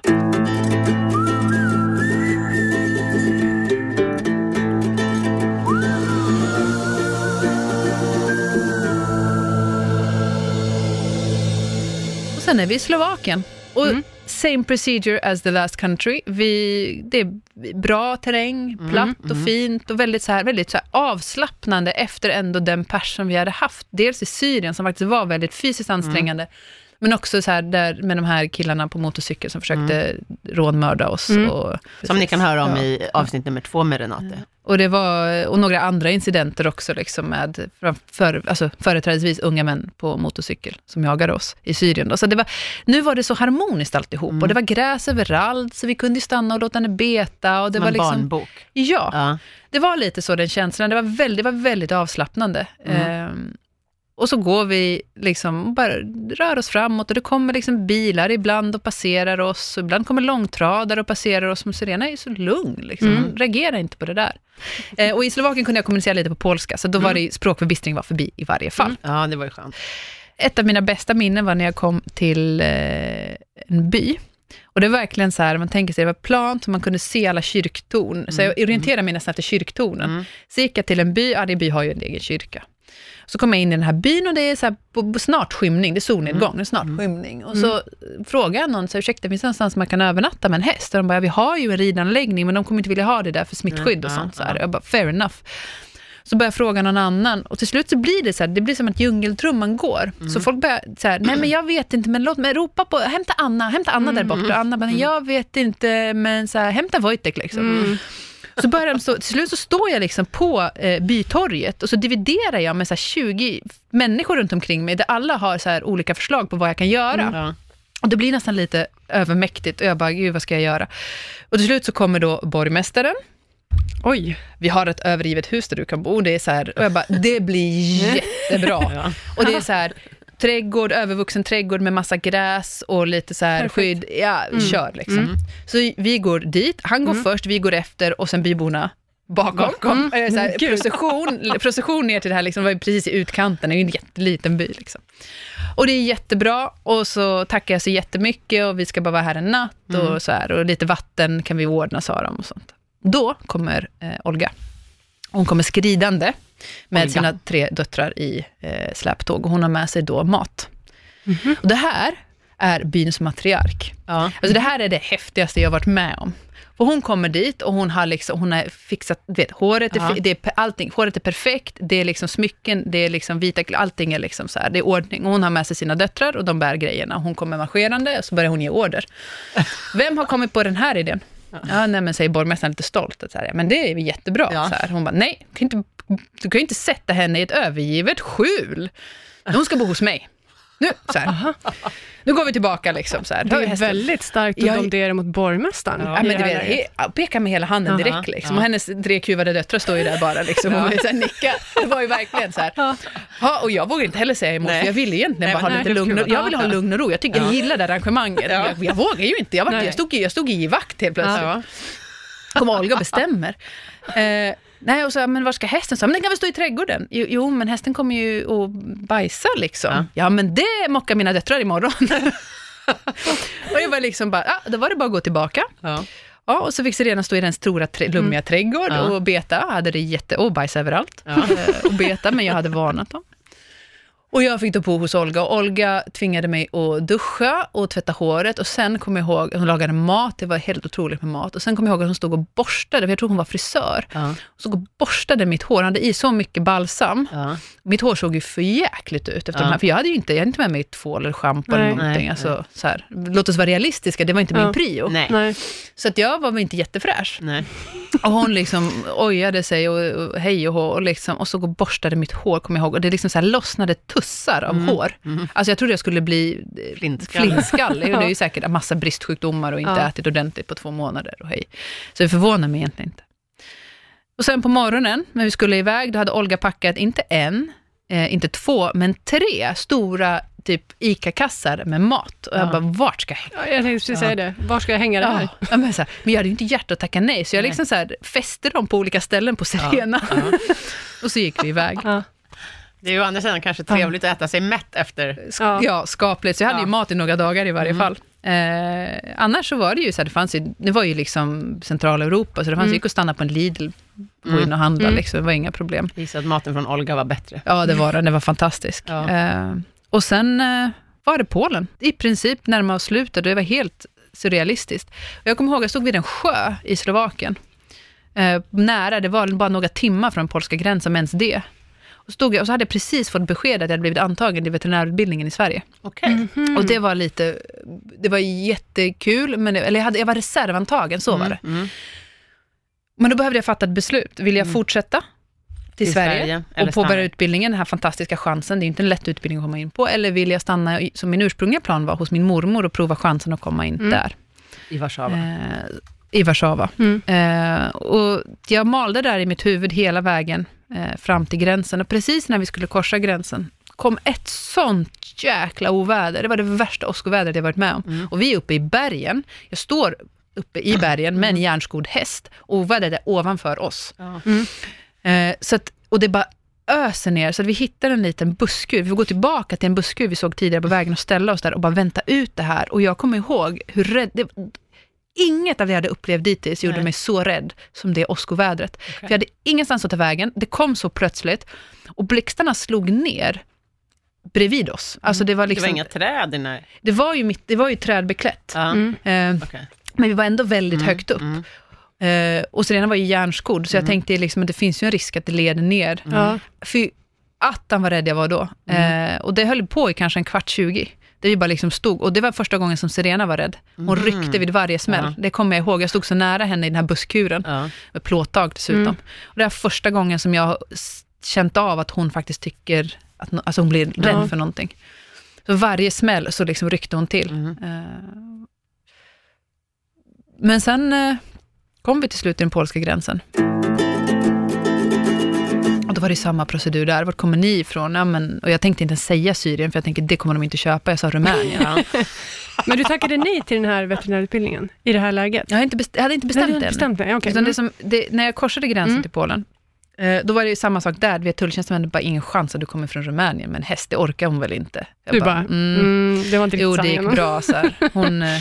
Sen är vi i Slovakien. Och Mm. same procedure as the last country. Vi, det är bra terräng, platt och fint och väldigt, så här, väldigt så avslappnande efter ändå den pers som vi hade haft. Dels i Syrien som faktiskt var väldigt fysiskt ansträngande, men också så här där med de här killarna på motorcykel som försökte rånmörda oss. Mm. Och, Som ni kan höra om Ja. i avsnitt nummer två med Renate. och, det var, och några andra incidenter också, liksom med för, alltså, företrädesvis unga män på motorcykel som jagade oss i Syrien. Då. Så det var, nu var det så harmoniskt alltihop Mm. och det var gräs överallt, så vi kunde stanna och låta henne beta. Och det Som var en liksom, barnbok. Ja, Ja. det var lite så den känslan. Det var väldigt, det var väldigt avslappnande. Mm. Ehm, och så går vi liksom och bara rör oss framåt och det kommer liksom bilar ibland och passerar oss. Och ibland kommer långtradare och passerar oss. Men Serena är ju så lugn, liksom. Mm. hon reagerar inte på det där. Eh, och i Slovakien kunde jag kommunicera lite på polska, så då var det språkförbistring var förbi i varje fall. ja, det var ju skönt. Ett av mina bästa minnen var när jag kom till eh, en by. Och det var verkligen så här, man tänker sig, det var plant, så man kunde se alla kyrktorn. Så jag orienterade mig nästan efter kyrktornen. Mm. Så gick jag till en by, ja, det by har ju en egen kyrka. Så kom jag in i den här byn och det är så här, på, på snart skymning, det är solnedgång, det är snart skymning. Och så frågade jag någon, så ursäkta, finns det någonstans man kan övernatta med en häst? Och de bara, ja, vi har ju en ridanläggning, men de kommer inte vilja ha det där för smittskydd och sånt. Så här. Jag bara, fair enough. Så börjar jag fråga någon annan och till slut så blir det så här, det blir som att djungeltrumman går. Mm. Så folk börjar så här, nej men jag vet inte, men låt mig ropa på, hämta Anna, hämta Anna där borta. Anna bara, jag vet inte, men så här, hämta Wojtek liksom. Så börjar de så, till slut så står jag liksom på eh, bytorget och så dividerar jag med så här 20 människor runt omkring mig, där alla har så olika förslag på vad jag kan göra. Ja. Och det blir nästan lite övermäktigt och jag bara, gud vad ska jag göra? Och till slut så kommer då borgmästaren, Oj. vi har ett övergivet hus där du kan bo. Det är så här, och jag bara, det blir jättebra. Ja. Och det är så här, trädgård, övervuxen trädgård med massa gräs och lite så här Perfekt. skydd. Ja, kör liksom. Så vi går dit, han går först, vi går efter och sen byborna bakom. Bakom. Eh, Så här, procession, procession ner till det här, liksom, var precis i utkanten, det är en jätteliten by. Liksom. Och det är jättebra och så tackar jag så jättemycket och vi ska bara vara här en natt och så här och lite vatten kan vi ordna, sa de och sånt. Då kommer eh, Olga. Hon kommer skridande med Olga. sina tre döttrar i eh, släptåg och hon har med sig då mat. Och det här är byns matriark. Ja. Alltså det här är det häftigaste jag varit med om. För hon kommer dit och hon har, liksom, hon har fixat, vet, håret är, Ja. fi- det är, allting, håret är perfekt, det är liksom smycken, det är liksom vita, allting är liksom så här, det är ordning. Och hon har med sig sina döttrar och de bär grejerna. Hon kommer marscherande och så börjar hon ge order. Vem har kommit på den här idén? Ja, nej, men säger borgmästaren lite stolt. Att så här, men det är jättebra. Ja. Så här. Hon bara, nej, du kan, inte, du kan ju inte sätta henne i ett övergivet skjul. Hon ska bo hos mig. Nu, så här. nu går vi tillbaka. Liksom, så här. Det är Hästen- väldigt starkt att domdera mot borgmästaren. Ja, men det du vet, pekar med hela handen Aha. direkt. Liksom. Ja. Och hennes tre kuvade döttrar står ju där bara liksom, och så här, nickar. Det var ju verkligen så här. Ja, och jag vågade inte heller säga emot, Nej. för jag ville egentligen Nej, bara ha lite lugn och. Jag ville ha lugn och ro. Jag tycker jag Ja. gillade arrangemanget. Ja. Jag, jag vågar ju inte. Jag, var, jag, stod, i- jag stod i vakt helt plötsligt. Ja. Kommer Olga bestämmer. Eh, nej, och så, men var ska hästen? Så, men den kan väl stå i trädgården? Jo, jo men hästen kommer ju att bajsa liksom. Ja. Ja, men det mockar mina döttrar imorgon. och jag var liksom bara, ja, då var det bara att gå tillbaka. Ja. Ja, och så fick Sirena stå i den stora trä, lummiga trädgård Ja. och beta. Hade det jätte... Och bajs överallt. Ja. Och beta, men jag hade varnat dem. Och jag fick då bo hos Olga och Olga tvingade mig att duscha och tvätta håret och sen kom jag ihåg, hon lagade mat, det var helt otroligt med mat. Och sen kom jag ihåg att hon stod och borstade, för jag tror hon var frisör. Ja. Hon stod och borstade mitt hår, hon hade i så mycket balsam. Ja. Mitt hår såg ju för jäkligt ut efter Ja. de här, för jag hade ju inte, jag hade inte med mig tvål eller schampo eller Nej. någonting. Nej, Alltså, så här, låt oss vara realistiska, det var inte Ja. min prio. Nej. Nej. Så att jag var väl inte jättefräsch. Nej. Och hon liksom ojade sig och, och hej och hå och, liksom, och så och borstade mitt hår, kommer jag ihåg. Och det liksom så här lossnade tussar av hår. Alltså jag trodde jag skulle bli Flintskallig. flintskallig. Och det är ju säkert en massa bristsjukdomar och inte Ja. ätit ordentligt på två månader. Och hej. Så det förvånar mig egentligen inte. Och sen på morgonen, när vi skulle iväg, då hade Olga packat inte en, eh, inte två, men tre stora typ ICA-kassar med mat. Och jag Ja. bara, vart ska jag hänga? Ja, Jag tänkte precis säga det. Var ska jag hänga det här? Ja, ja, men, så här, men jag hade ju inte hjärta att tacka nej, så jag Nej. liksom så här, fäste dem på olika ställen på Serena. Ja. och så gick vi iväg. Det är ju å andra sidan kanske trevligt att äta sig mätt efter. Ja, Ja. skapligt. Så jag hade Ja. ju mat i några dagar i varje Mm. fall. Eh, annars så var det ju så här, det fanns ju, det var ju liksom Centraleuropa, så det fanns Mm. ju att stanna på en Lidl, gå Mm. in och handla, Mm. liksom, det var inga problem. Gissa att maten från Olga var bättre. Ja, det var den, det var fantastisk. Ja. Eh, och sen eh, var det Polen, i princip närmare oss slutet, det var helt surrealistiskt. Och jag kommer ihåg, jag stod vid en sjö i Slovakien, eh, nära, det var bara några timmar från polska gränsen, om ens det. Stod jag, och så hade jag precis fått besked att jag hade blivit antagen till veterinärutbildningen i Sverige. Okej. Mhm. Och det var lite, det var jättekul, men det, eller jag, hade, jag var reservantagen, så var det. Mm. Men då behövde jag fatta ett beslut. Vill jag Mm. fortsätta till, Till Sverige, Sverige, och påbörja stanna? utbildningen, den här fantastiska chansen, det är inte en lätt utbildning att komma in på, eller vill jag stanna, som min ursprungliga plan var, hos min mormor och prova chansen att komma in Mm. där, I Warszawa. eh, i Warszawa. Mm. Eh, och jag malde där i mitt huvud hela vägen eh, fram till gränsen, och precis när vi skulle korsa gränsen, kom ett sånt jäkla oväder. Det var det värsta åskovädret jag varit med om. Mm. Och vi är uppe i bergen. Jag står uppe i bergen med en järnskodd häst. Ovädret är ovanför oss. Ja. Eh, så att, och det bara öser ner, så att vi hittar en liten busskur. Vi får gå tillbaka till en busskur vi såg tidigare på vägen och ställa oss där och bara vänta ut det här. Och jag kommer ihåg hur rädd... Det, inget av det jag hade upplevt dittills gjorde Nej. mig så rädd som det åskovädret. Okej. För jag hade ingenstans att ta vägen, det kom så plötsligt och blixtarna slog ner bredvid oss. Alltså det var Mm. Det liksom, var inga träd när... det var ju, mitt, det var ju trädbeklätt. Ja. Mm. Eh, okej. men vi var ändå väldigt Mm, högt upp. mm. Eh, och Serena var ju järnskodd, så jag tänkte liksom att det finns ju en risk att det leder ner. Ja. Fy attan vad rädd jag var då. Eh, och det höll på i kanske en kvart, 20. Där vi bara liksom stod, och det var första gången som Serena var rädd. Hon ryckte vid varje smäll. Ja. Det kommer jag ihåg, jag stod så nära henne i den här busskuren, Ja. med plåttak dessutom. Mm. Och det är första gången som jag känt av att hon faktiskt tycker, att no- alltså hon blir rädd Ja. för någonting. Så varje smäll så liksom ryckte hon till. Mm. Eh, Men sen eh, kom vi till slut till den polska gränsen. Då var det samma procedur där. Vart kommer ni ifrån? Ja, men, och jag tänkte inte ens säga Syrien, för jag tänkte det kommer de inte köpa. Jag sa Rumänien. Ja. Men du tackade nej till den här veterinärutbildningen i det här läget? Jag, inte jag hade inte Nej, bestämt har det bestämt det? Okej. Utan det som, det, när jag korsade gränsen Mm. till Polen, eh, då var det ju samma sak där. Vi tulltjänstemännen bara, ingen chans att du kommer från Rumänien, men häst, det orkar hon väl inte? Jag Du bara, mm, det var inte riktigt Jo, det gick bra. Så här. Hon, eh,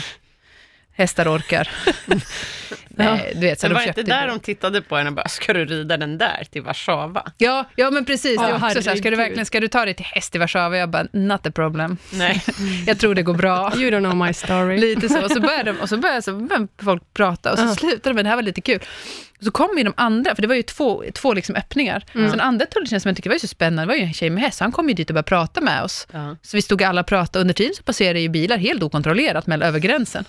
hästar orkar. Nej, du vet, så det de var inte köpte där det. de tittade på henne och bara, ska du rida den där till Warszawa? Ja, ja, men precis. Ja, också så här, ska du verkligen ska du ta dig till häst i Warszawa? Jag bara, not a problem. Nej. Jag tror det går bra. You don't know my story. Lite så. Och så började, de, och så började så började folk prata och så Ja. slutade det med, det här var lite kul. Och så kom ju de andra, för det var ju två, två liksom öppningar. Mm. Så den andra tulltjänstemannen tyckte det var ju så spännande, det var ju en tjej med häst, han kom ju dit och började prata med oss. Ja. Så vi stod alla och pratade, under tiden så passerade ju bilar helt okontrollerat med, över gränsen.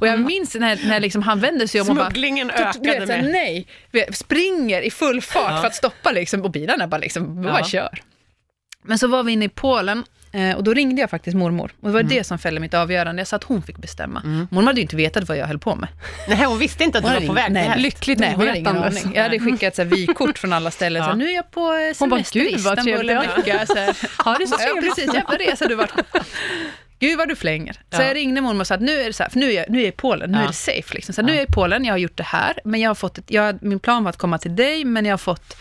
Och jag minns när, när liksom han vände sig om och bara, Smugglingen du vet, ökade med... nej, Vi springer i full fart Ja. för att stoppa liksom, och bilarna bara liksom, bara Ja. kör. Men så var vi inne i Polen eh, och då ringde jag faktiskt mormor. Och det var det som fällde mitt avgörande. Jag sa att hon fick bestämma. Mormor hade ju inte vetat vad jag höll på med. Nej, hon visste inte att du Hon var på väg nej. Lyckligt Nej, hon hade ingen aning. Jag hade skickat så här, vykort från alla ställen. Så här, Ja. nu är jag på Hon bara, semester i "Gud, vad Istanbul en trevligt." vecka. Så här. Ha det så Ja, trevligt. precis. Jävla resa du varit på. Gud vad du flänger. Så Ja. jag ringde mormor och sa att nu är det så här, för nu är jag, nu är jag i Polen, nu Ja. är det safe. Liksom. Så här, nu är jag i Polen, jag har gjort det här, men jag har fått ett, jag, min plan var att komma till dig, men jag har fått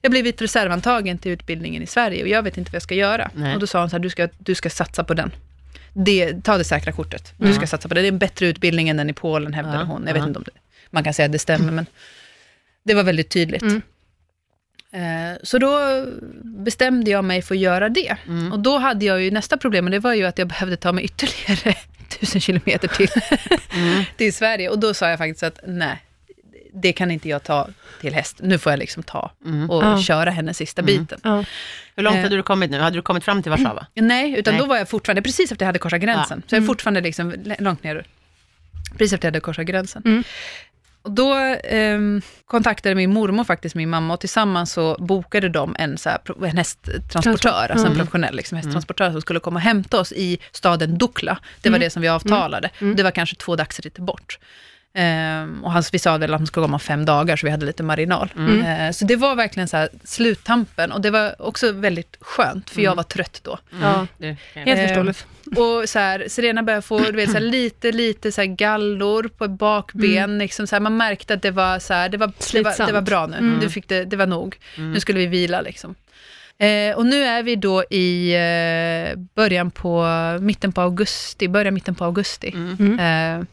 jag har blivit reservantagen till utbildningen i Sverige och jag vet inte vad jag ska göra. Nej. Och då sa hon så här, du ska, du ska satsa på den. Det, ta det säkra kortet. Du ska satsa på det. Det är en bättre utbildning än den i Polen, hävdade hon. Jag vet inte om det, man kan säga att det stämmer, men det var väldigt tydligt. Mm. Eh, Så då bestämde jag mig för att göra det. Mm. Och då hade jag ju nästa problem, och det var ju att jag behövde ta mig ytterligare tusen kilometer till, Mm. till Sverige. Och då sa jag faktiskt att nej, det kan inte jag ta till häst. Nu får jag liksom ta Mm. och Ja. köra henne sista Mm. biten. Ja. Hur långt Eh. hade du kommit nu? Hade du kommit fram till Warszawa? Nej, utan Nej. då var jag fortfarande, precis efter jag hade korsat gränsen. Så jag är Mm. fortfarande liksom långt ner. Precis efter jag hade korsat gränsen. Mm. Och då ehm, kontaktade min mormor faktiskt min mamma och tillsammans så bokade de en, så här, en hästtransportör, alltså en Mm. professionell liksom, hästtransportör som skulle komma och hämta oss i staden Dukla. Det var Mm. det som vi avtalade. Mm. Det var kanske två dagsritter bort. Ehm, och han, vi sa väl att han skulle komma om fem dagar, så vi hade lite marginal. Mm. Ehm, så det var verkligen så här, sluttampen, och det var också väldigt skönt, för jag Mm. var trött då. Ja. Det, Helt Eh, förståeligt. Och så här, Serena började få du vet, så här, lite, lite så här gallor på bakben. Liksom, så här, man märkte att det var, så här, det var, det var, det var bra nu. Mm. Du fick det, det var nog. Mm. Nu skulle vi vila. Liksom. Eh, och nu är vi då i eh, början på, mitten på augusti, början mitten på augusti. Mm. Mm. Eh,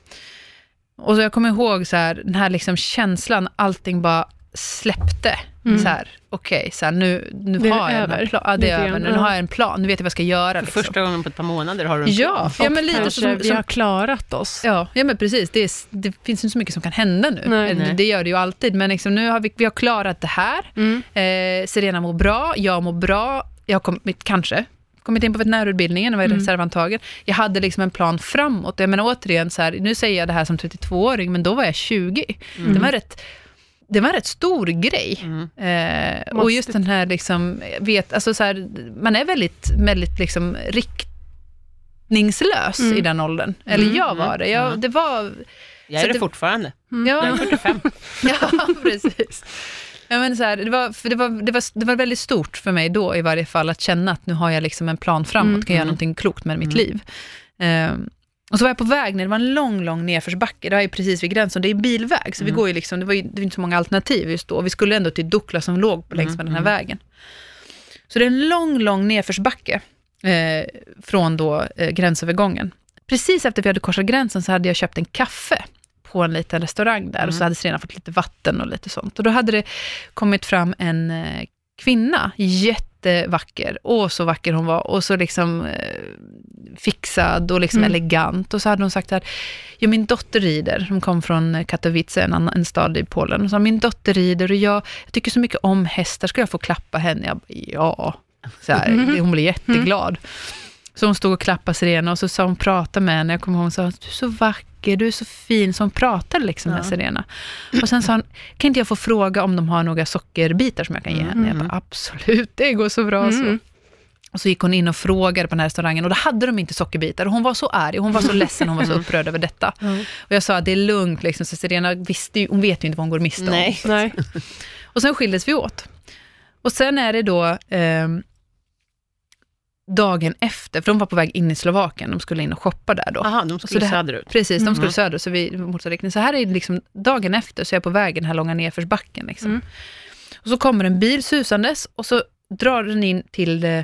och så jag kommer ihåg så här, den här liksom känslan, allting bara släppte. Mm. Så här, okej, så här, nu, nu Det har jag en över. plan. Ja, det är över. Nu ja. har jag en plan. Nu vet jag vad jag ska göra. För Liksom. första gången på ett par månader har du en Ja, ja men lite kanske som, vi som har klarat oss. Ja, ja men precis. Det, är, det finns inte så mycket som kan hända nu. Nej. Eller, Nej. Det gör det ju alltid, men liksom, nu har vi, vi har klarat det här. Mm. Eh, Serena mår bra, jag mår bra. Jag kommit, kanske kommit in på veterinärutbildningen och var Mm. reservantagen. Jag hade liksom en plan framåt. Jag menar återigen, så här, nu säger jag det här som 32-åring, men då var jag 20. Mm. Det, var rätt, det var en rätt stor grej. Mm. Eh, och just den här, liksom, vet, alltså så här, man är väldigt, väldigt liksom riktningslös Mm. i den åldern. Eller Mm, jag var det. Jag, mm. det var Jag är det det- fortfarande. Mm. Ja, Jag är 45. ja precis. Ja, men så här, det, var, för det, var, det, var, det var väldigt stort för mig då i varje fall att känna att nu har jag liksom en plan framåt, Mm. kan göra Mm. någonting klokt med mitt Mm. liv. Ehm, och så var jag på väg ner, det var en lång, lång nedförsbacke, det var ju precis vid gränsen, det är bilväg, så vi Mm. går ju liksom, det var ju det var inte så många alternativ just då, vi skulle ändå till Dukla som låg längs med Mm, den här mm. vägen. Så det är en lång, lång nedförsbacke eh, från då eh, gränsövergången. Precis efter vi hade korsat gränsen så hade jag köpt en kaffe på en liten restaurang där och så Mm. hade Serena fått lite vatten och lite sånt. Och då hade det kommit fram en eh, kvinna, jättevacker. Åh, så vacker hon var. Och så liksom eh, fixad och liksom Mm. elegant. Och så hade hon sagt att ja, min dotter rider. Hon kom från Katowice, en, annan, en stad i Polen. Och sa, min dotter rider och jag, jag tycker så mycket om hästar. Ska jag få klappa henne? Jag bara, ja. Så här, Hon blev jätteglad. Så hon stod och klappade Serena och så sa hon, prata med henne. Jag kommer ihåg hon sa, du är så vacker, du är så fin. Så hon pratade liksom med Ja. Serena. Och sen sa hon, kan inte jag få fråga om de har några sockerbitar som jag kan ge henne? Jag bara, absolut, det går så bra så. Mm. Och så gick hon in och frågade på den här restaurangen och då hade de inte sockerbitar. Och hon var så arg, hon var så ledsen, hon var så upprörd över detta. Och jag sa att det är lugnt, liksom, så Serena visste ju, hon vet ju inte vad hon går miste om. Nej. Nej. Och sen skildes vi åt. Och sen är det då ehm, dagen efter, för de var på väg in i Slovakien, de skulle in och shoppa där då. Jaha, de skulle här- söderut. Precis, de skulle Mm. söderut, så vi motsatt riktning. Så här är liksom dagen efter, så är jag på väg den här långa nedförsbacken. Liksom. Mm. Och så kommer en bil susandes och så drar den in till, eh,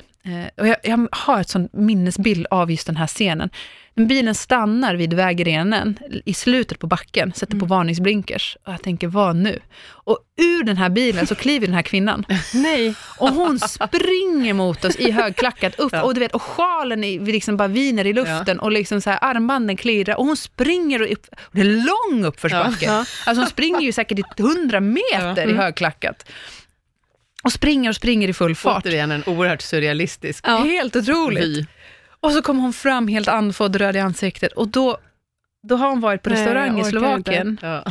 och jag, jag har ett sånt minnesbild av just den här scenen. Bilen stannar vid vägrenen i slutet på backen, sätter Mm. på varningsblinkers. Och jag tänker, vad nu? Och ur den här bilen så kliver den här kvinnan. Nej. Och hon springer mot oss i högklackat upp Ja. och du vet, och sjalen i, liksom bara viner i luften och liksom så här, armbanden klirrar och hon springer och upp, och det är lång uppförsbacke. Ja. Ja. Alltså hon springer ju säkert i 100 meter i Mm. högklackat. Och springer och springer i full fart. Återigen en oerhört surrealistisk Ja. Helt otroligt. vy. Och så kom hon fram helt andfådd och röd i ansiktet och då, då har hon varit på Nej, restaurang jag i Slovakien Ja.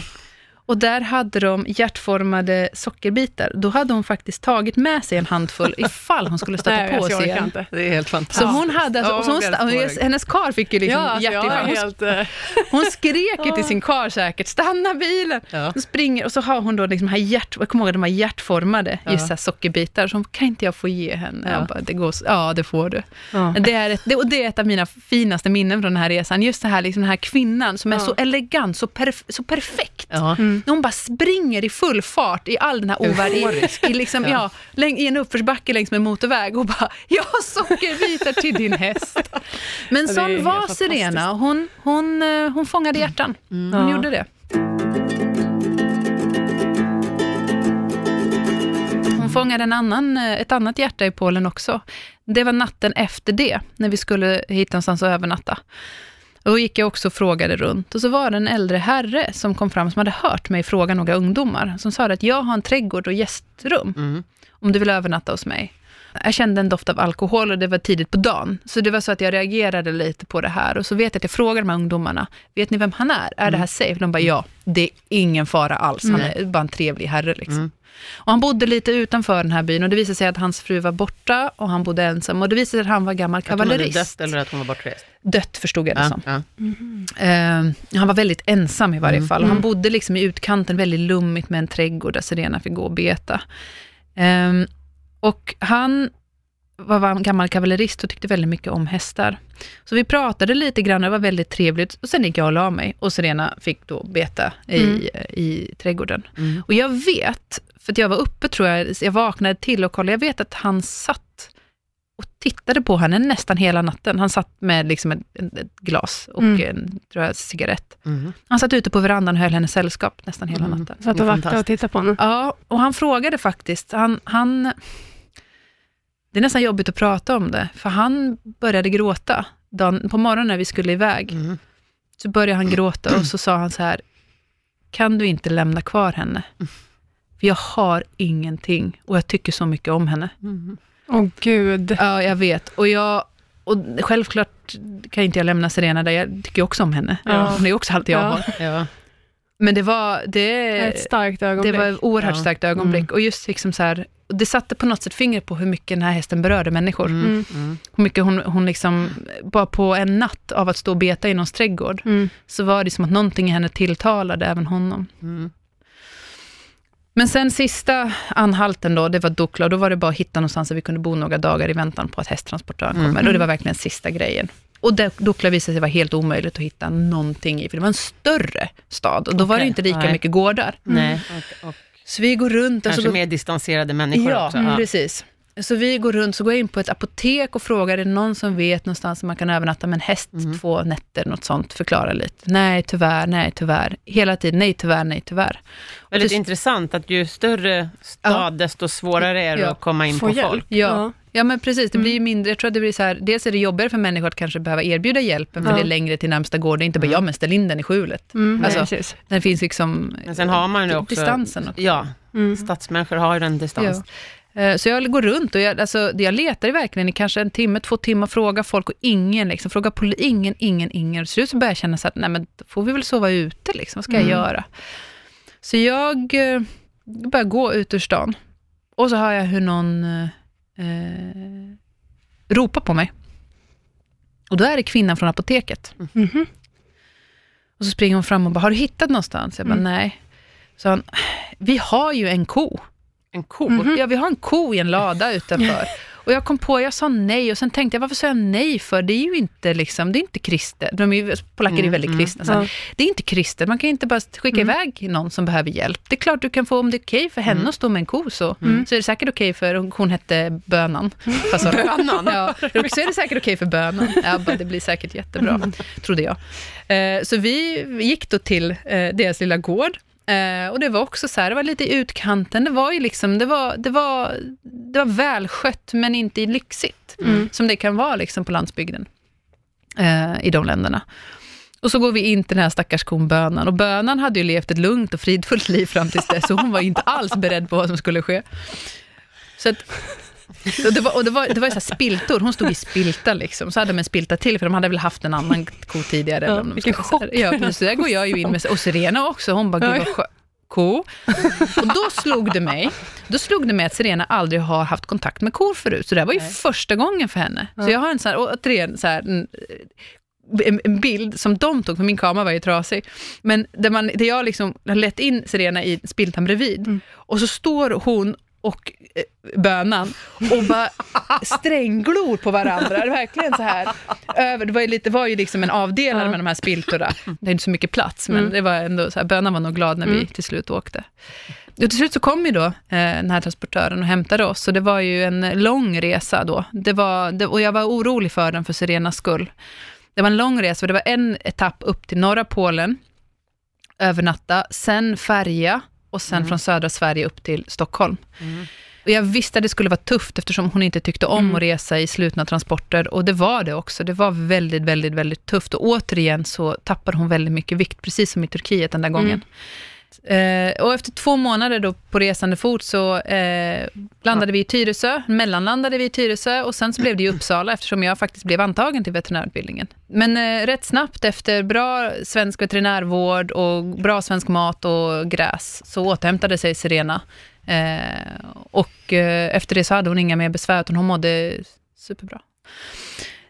Och där hade de hjärtformade sockerbitar. Då hade hon faktiskt tagit med sig en handfull ifall hon skulle stöta Nej, på alltså, jag sig igen. inte. Det är helt fantastiskt. Så hon hade, alltså, och så hon, fårig. hennes kar fick ju liksom Ja, hjärt i jag är hon, helt... eh, hon skrek ju till sin kar säkert, stanna bilen! Ja. Hon springer och så har hon då liksom här hjärt, jag kommer ihåg de var hjärtformade, Ja. just här sockerbitar, så hon, kan inte jag få ge henne? Ja. Bara, det går, så- ja det får du. Ja. Det är, ett, det, och det är ett av mina finaste minnen från den här resan, just det här, liksom, den här kvinnan som är Ja. så elegant, så, perf, så perfekt. Ja. Mm. När hon bara springer i full fart i all den här ovärld, i, liksom, ja. Ja. i en uppförsbacke längs med motorväg och bara, jag har sockerbitar till din häst. Men sån var. Serena, hon, hon, eh, hon fångade hjärtan. Hon Ja. gjorde det. Hon fångade en annan, eh, ett annat hjärta i Polen också. Det var natten efter det, när vi skulle hit någonstans och övernatta. Och Då gick jag också och frågade runt och så var det en äldre herre som kom fram som hade hört mig fråga några ungdomar, som sa att jag har en trädgård och gästrum Mm. om du vill övernatta hos mig. Jag kände en doft av alkohol och det var tidigt på dagen. Så det var så att jag reagerade lite på det här. Och så vet jag att jag frågade de här ungdomarna, vet ni vem han är? Är det här safe? De bara, ja, det är ingen fara alls. Han är bara en trevlig herre. Liksom. Mm. Och han bodde lite utanför den här byn och det visade sig att hans fru var borta och han bodde ensam. Och det visade sig att han var gammal Att hon hade kavallerist. dött eller att hon var bortrest. Dött förstod jag det Ja, som. ja. Eh, han var väldigt ensam i varje Mm. fall. Och Han bodde liksom i utkanten, väldigt lummigt med en trädgård där Serena fick gå och beta. Eh, och han var gammal kavallerist och tyckte väldigt mycket om hästar. Så vi pratade lite grann, det var väldigt trevligt. Och sen gick jag och la mig och Serena fick då beta i, Mm. i trädgården. Mm. Och jag vet, för att jag var uppe tror jag, jag vaknade till och kollade, jag vet att han satt och tittade på henne nästan hela natten. Han satt med liksom ett, ett glas och Mm. en tror jag, cigarett. Mm. Han satt ute på verandan och höll henne sällskap nästan hela Mm. natten. Satt och vaktade och tittade på honom. Ja, och han frågade faktiskt, han, han, det är nästan jobbigt att prata om det, för han började gråta. Dagen, på morgonen när vi skulle iväg, Mm. så började han gråta och så sa han så här, kan du inte lämna kvar henne? För jag har ingenting och jag tycker så mycket om henne. Mm. Åh gud. Ja, jag vet. Och, jag, och självklart kan inte jag lämna Serena där, jag tycker också om henne. Ja. Hon är också allt jag Ja. har. Ja. Men det var, det, Ett starkt det ögonblick. var ett oerhört Ja. starkt ögonblick. Och just liksom så här, det satte på något sätt fingret på hur mycket den här hästen berörde människor. Mm. Mm. Mm. Hur mycket hon, hon liksom, bara på en natt av att stå och beta i någons trädgård, Mm. så var det som att någonting i henne tilltalade även honom. Mm. Men sen sista anhalten då, det var Dukla, och då var det bara att hitta någonstans där vi kunde bo några dagar i väntan på att hästtransportören kommer. Mm. Och det var verkligen sista grejen. Och Dukla visade sig vara helt omöjligt att hitta någonting i, för det var en större stad. Och då var det inte lika nej. mycket gårdar. Nej, och, och Så vi går runt. och så kanske då- mer distanserade människor ja, också. mm, precis. Så vi går runt, så går jag in på ett apotek och frågar, är det någon som vet någonstans man kan övernatta med en häst Mm. två nätter, något sånt, förklara lite. Nej, tyvärr, nej, tyvärr. Hela tiden, nej, tyvärr, nej, tyvärr. Och Väldigt till- intressant att ju större stad, Ja. desto svårare är det Ja. att komma in Få på hjälp. folk. Ja. ja, men precis. Det Mm. blir ju mindre, jag tror att det blir så här, dels är det jobbigare för människor att kanske behöva erbjuda hjälpen, för Ja. det är längre till närmsta gård. Det är inte bara, Mm. ja men ställ in den i skjulet. Mm, Alltså, precis. Den finns liksom... Men sen har man ju också... Distansen också. Ja, Mm. stadsmänniskor har ju den distans. Eh, Så jag går runt och jag, alltså, jag letar verkligen i kanske en timme, två timmar, frågar folk och ingen, liksom, frågar poli- ingen, ingen, ingen. Till slut så börjar jag känna så att, nej men då får vi väl sova ute, liksom. vad ska jag Mm. göra? Så jag eh, börjar gå ut ur stan och så hör jag hur någon eh, eh, ropar på mig. Och då är det kvinnan från apoteket. Mhm. Och så springer hon fram och bara, har du hittat någonstans? Jag bara, Mm. nej. Så han, vi har ju en ko. En ko. Mhm. Ja, vi har en ko i en lada utanför. Och jag kom på, jag sa nej och sen tänkte jag, varför sa jag nej för? Det är ju inte liksom, det är inte kristet. De är, ju- polacker är Mm, väldigt mm. kristna. Ja. Det är inte kristet, man kan inte bara skicka Mm. iväg någon som behöver hjälp. Det är klart du kan få, om det är okej för henne Mm. att stå med en ko så, Mm. så är det säkert okej för, hon hette Bönan. Fast så- Bönan? Ja, så är det säkert okej för Bönan. Jag bara, det blir säkert jättebra, Mm. trodde jag. Eh, så vi gick då till eh, deras lilla gård. Eh, och det var också så här, det var lite i utkanten, det var ju liksom, det var, det var, det var välskött men inte lyxigt, Mm. som det kan vara liksom på landsbygden eh, i de länderna. Och så går vi in till den här stackars kon Bönan. Och Bönan hade ju levt ett lugnt och fridfullt liv fram tills dess, så hon var inte alls beredd på vad som skulle ske. Så att, det var, och det var, det var ju så spiltor, hon stod i spilta liksom. Så hade de en spilta till, för de hade väl haft en annan ko tidigare. Ja, vilken chock. Ja, precis. Så där går jag ju in med, och Serena också, hon bara, gud vad ko. Och då slog det mig, då slog det mig att Serena aldrig har haft kontakt med kor förut, så det här var ju Nej. första gången för henne. Ja. Så jag har en sån här, återigen, så här, en, en, bild som de tog, för min kamera var ju trasig, men där, man, där jag liksom har lett in Serena i spiltan bredvid, Mm. och så står hon och bönan och bara strängglor på varandra. Det är verkligen så här. Över, det, var ju lite, var ju liksom en avdelare Ja. med de här spiltorna. Det är inte så mycket plats, men Mm. det var ändå så här, bönan var nog glad när vi Mm. till slut åkte. Och till slut så kom ju då eh, den här transportören och hämtade oss, så det var ju en lång resa då. Det var, det, och jag var orolig för den för Serenas skull. Det var en lång resa, för det var en etapp upp till norra Polen, övernatta, sen färja och sen Mm. från södra Sverige upp till Stockholm. Mm. Och jag visste att det skulle vara tufft eftersom hon inte tyckte om Mm. att resa i slutna transporter och det var det också. Det var väldigt, väldigt, väldigt tufft och återigen så tappade hon väldigt mycket vikt, precis som i Turkiet den där gången. Eh, och efter två månader då på resande fot så eh, landade vi i Tyresö, mellanlandade vi i Tyresö och sen så blev det i Uppsala eftersom jag faktiskt blev antagen till veterinärutbildningen. Men eh, rätt snabbt efter bra svensk veterinärvård och bra svensk mat och gräs så återhämtade sig Serena. Eh, och eh, efter det så hade hon inga mer besvär utan hon mådde superbra.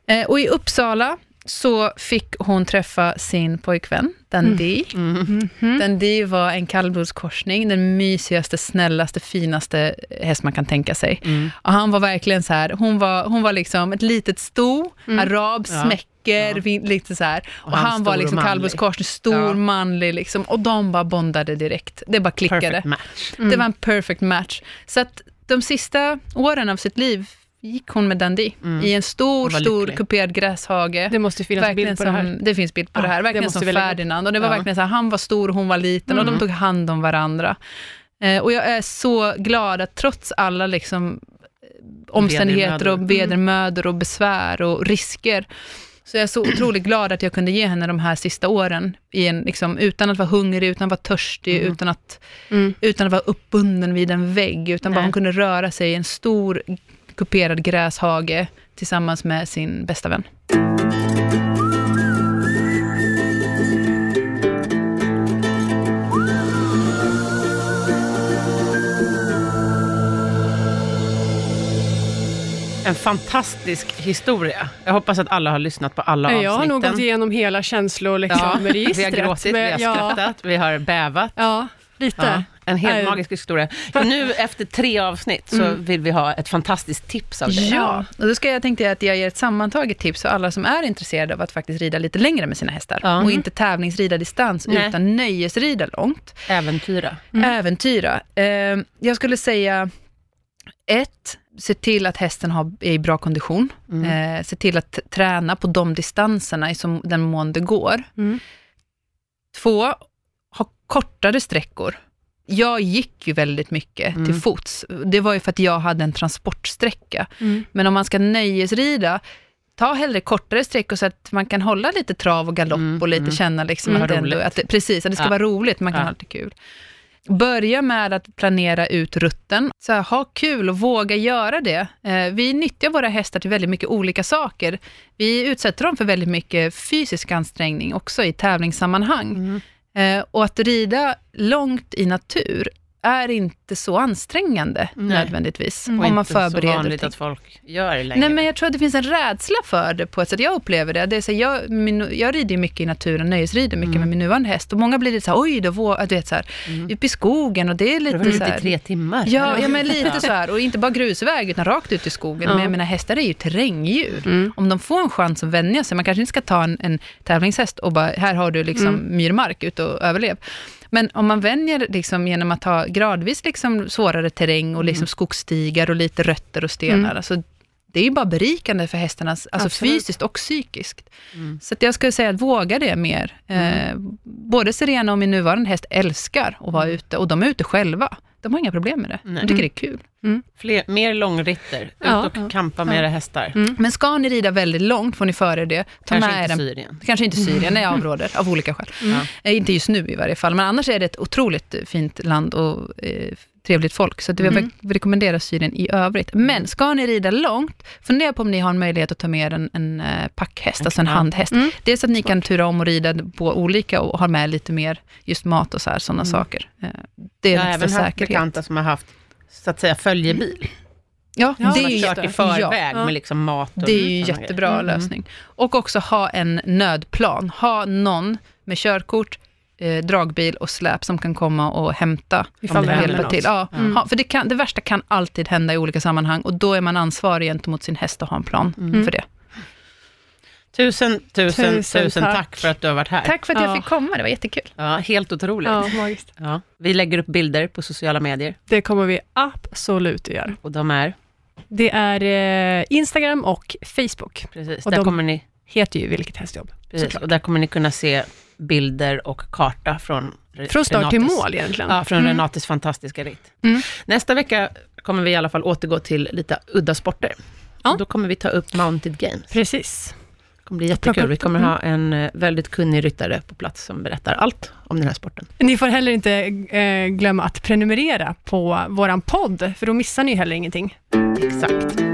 Eh, och i Uppsala så fick hon träffa sin pojkvän, Dundee. Mm. Mhm. Dundee var en kallblodskorsning, den mysigaste, snällaste, finaste häst man kan tänka sig. Mm. Och han var verkligen så här, hon var, hon var liksom ett litet sto, Mm. arab, Ja. Smäcker, Ja. lite så här. Och, han han, var och liksom manlig. kallblodskorsning, stor, Ja. manlig liksom. Och de bara bondade direkt. Det bara klickade. Perfect match. Mm. Det var en perfect match. Så att de sista åren av sitt liv gick hon med Dundee Mm. i en stor, stor kuperad gräshage. Det måste finnas Verkligen bild på det här. som, det finns bild på Ja, det här. det Verkligen måste som. Ferdinand. Och det var Ja. verkligen så här, han var stor och hon var liten och Mm. de tog hand om varandra. Eh, och jag är så glad att trots alla liksom, eh, omständigheter och Vedermödor. vedermödor och besvär och risker, så jag är så otroligt glad att jag kunde ge henne de här sista åren, i en, liksom, utan att vara hungrig, utan att vara törstig, Mm. utan, att, Mm. utan att vara uppbunden vid en vägg, utan bara Nej. hon kunde röra sig i en stor kuperad gräshage tillsammans med sin bästa vän. En fantastisk historia. Jag hoppas att alla har lyssnat på alla Jag avsnitten. har nog gått igenom hela ja, känsloregistret. Vi har gråtit, vi har ja, skrattat, vi har bävat. ja, lite. Ja, en helt Nej. magisk historia. Nu efter tre avsnitt så Mm. vill vi ha ett fantastiskt tips av dig. Ja, och då ska jag tänkte jag att jag ger ett sammantaget tips för alla som är intresserade av att faktiskt rida lite längre med sina hästar. Ja. Och inte tävlingsrida distans, Nej. utan nöjesrida långt. Äventyra. Mm. Äventyra. Eh, jag skulle säga, ett, se till att hästen har, är i bra kondition. Mm. Eh, se till att träna på de distanserna i som, den mån det går. Mm. Två, ha kortare sträckor. Jag gick ju väldigt mycket Mm. till fots. Det var ju för att jag hade en transportsträcka. Mm. Men om man ska nöjesrida, ta hellre kortare sträckor så att man kan hålla lite trav och galopp Mm, och lite mm. känna liksom att, det ändå, att det, precis, att det ska Ja. vara roligt, man kan Ja. ha lite kul. Börja med att planera ut rutten. Så här, ha kul och våga göra det. Eh, vi nyttjar våra hästar till väldigt mycket olika saker. Vi utsätter dem för väldigt mycket fysisk ansträngning också i tävlingssammanhang. Mm. Eh, och att rida långt i natur är inte så ansträngande Nej. nödvändigtvis. Mm. Om man inte så förbereder vanligt att folk gör det längre. Nej, men jag tror att det finns en rädsla för det på ett sätt. Jag upplever det. det är så, jag, min, jag rider mycket i naturen, nöjesrider mycket Mm. med min nuvarande häst. Och många blir lite så här, oj, då, vå- du vet så här, Mm. uppe i skogen och det är Det lite så lite här. tre timmar. Ja, ja, men lite så här. Och inte bara grusväg, utan rakt ut i skogen. Ja. Men jag menar, hästar är ju terrängdjur. Mm. Om de får en chans att vänja sig, man kanske inte ska ta en, en tävlingshäst och bara, här har du liksom Mm. myrmark, ut och överlev. Men om man vänjer liksom genom att ha gradvis liksom svårare terräng och liksom Mm. skogsstigar och lite rötter och stenar, Mm. alltså, det är ju bara berikande för hästarna, alltså Absolut. fysiskt och psykiskt. Mm. Så jag skulle säga att våga det mer. Eh, både Serena och min nuvarande häst älskar att vara ute, och de är ute själva. De har inga problem med det. Nej. De tycker det är kul. Fler, mer långritter, ut Ja, och ja. kampa med era hästar. Mm. Men ska ni rida väldigt långt får ni före det. Ta Kanske med inte en Syrien. Kanske inte Syrien, nej, avråder av olika skäl. Ja. Eh, inte just nu i varje fall, men annars är det ett otroligt fint land och eh, trevligt folk. Så jag Mm. vill rekommendera Syrien i övrigt. Men ska ni rida långt, fundera på om ni har en möjlighet att ta med en, en eh, packhäst, alltså en handhäst. Mm. Dels att ni kan tura om och rida på olika och ha med lite mer just mat och så här, sådana Mm. saker. Eh, Det är Jag har en även extra haft säkerhet. bekanta som har haft, så att säga, följebil. Ja, Ja, det är ju i förväg Ja. med liksom mat och Det är ju såna jättebra grejer. Mm. lösning. Och också ha en nödplan. Ha någon med körkort, eh, dragbil och släp som kan komma och hämta Ifall det och hjälpa något. till. Ja, Mm. ha, för det, kan, det värsta kan alltid hända i olika sammanhang och då är man ansvarig gentemot sin häst och ha en plan Mm. för det. Tusen, tusen, Tusen tusen, tack. tack. för att du har varit här. Tack för att jag Ja. fick komma, det var jättekul. Ja, helt otroligt. Ja, Ja. magiskt. Vi lägger upp bilder på sociala medier Det kommer vi absolut att göra. och de är, Det är eh, Instagram och Facebook. precis, Och där de- kommer ni, Heter ju Vilket hästjobb. precis, såklart. och där kommer ni kunna se bilder och karta från Från start till mål egentligen. Ja, från Mm. Renates fantastiska ritt. Mm. Nästa vecka kommer vi i alla fall återgå till lite udda sporter. Ja. Då kommer vi ta upp Mounted Games. Precis. Det kommer bli jättekul. Vi kommer Mm. ha en eh, väldigt kunnig ryttare på plats som berättar allt om den här sporten. Ni får heller inte eh, glömma att prenumerera på våran podd, för då missar ni heller ingenting. Exakt.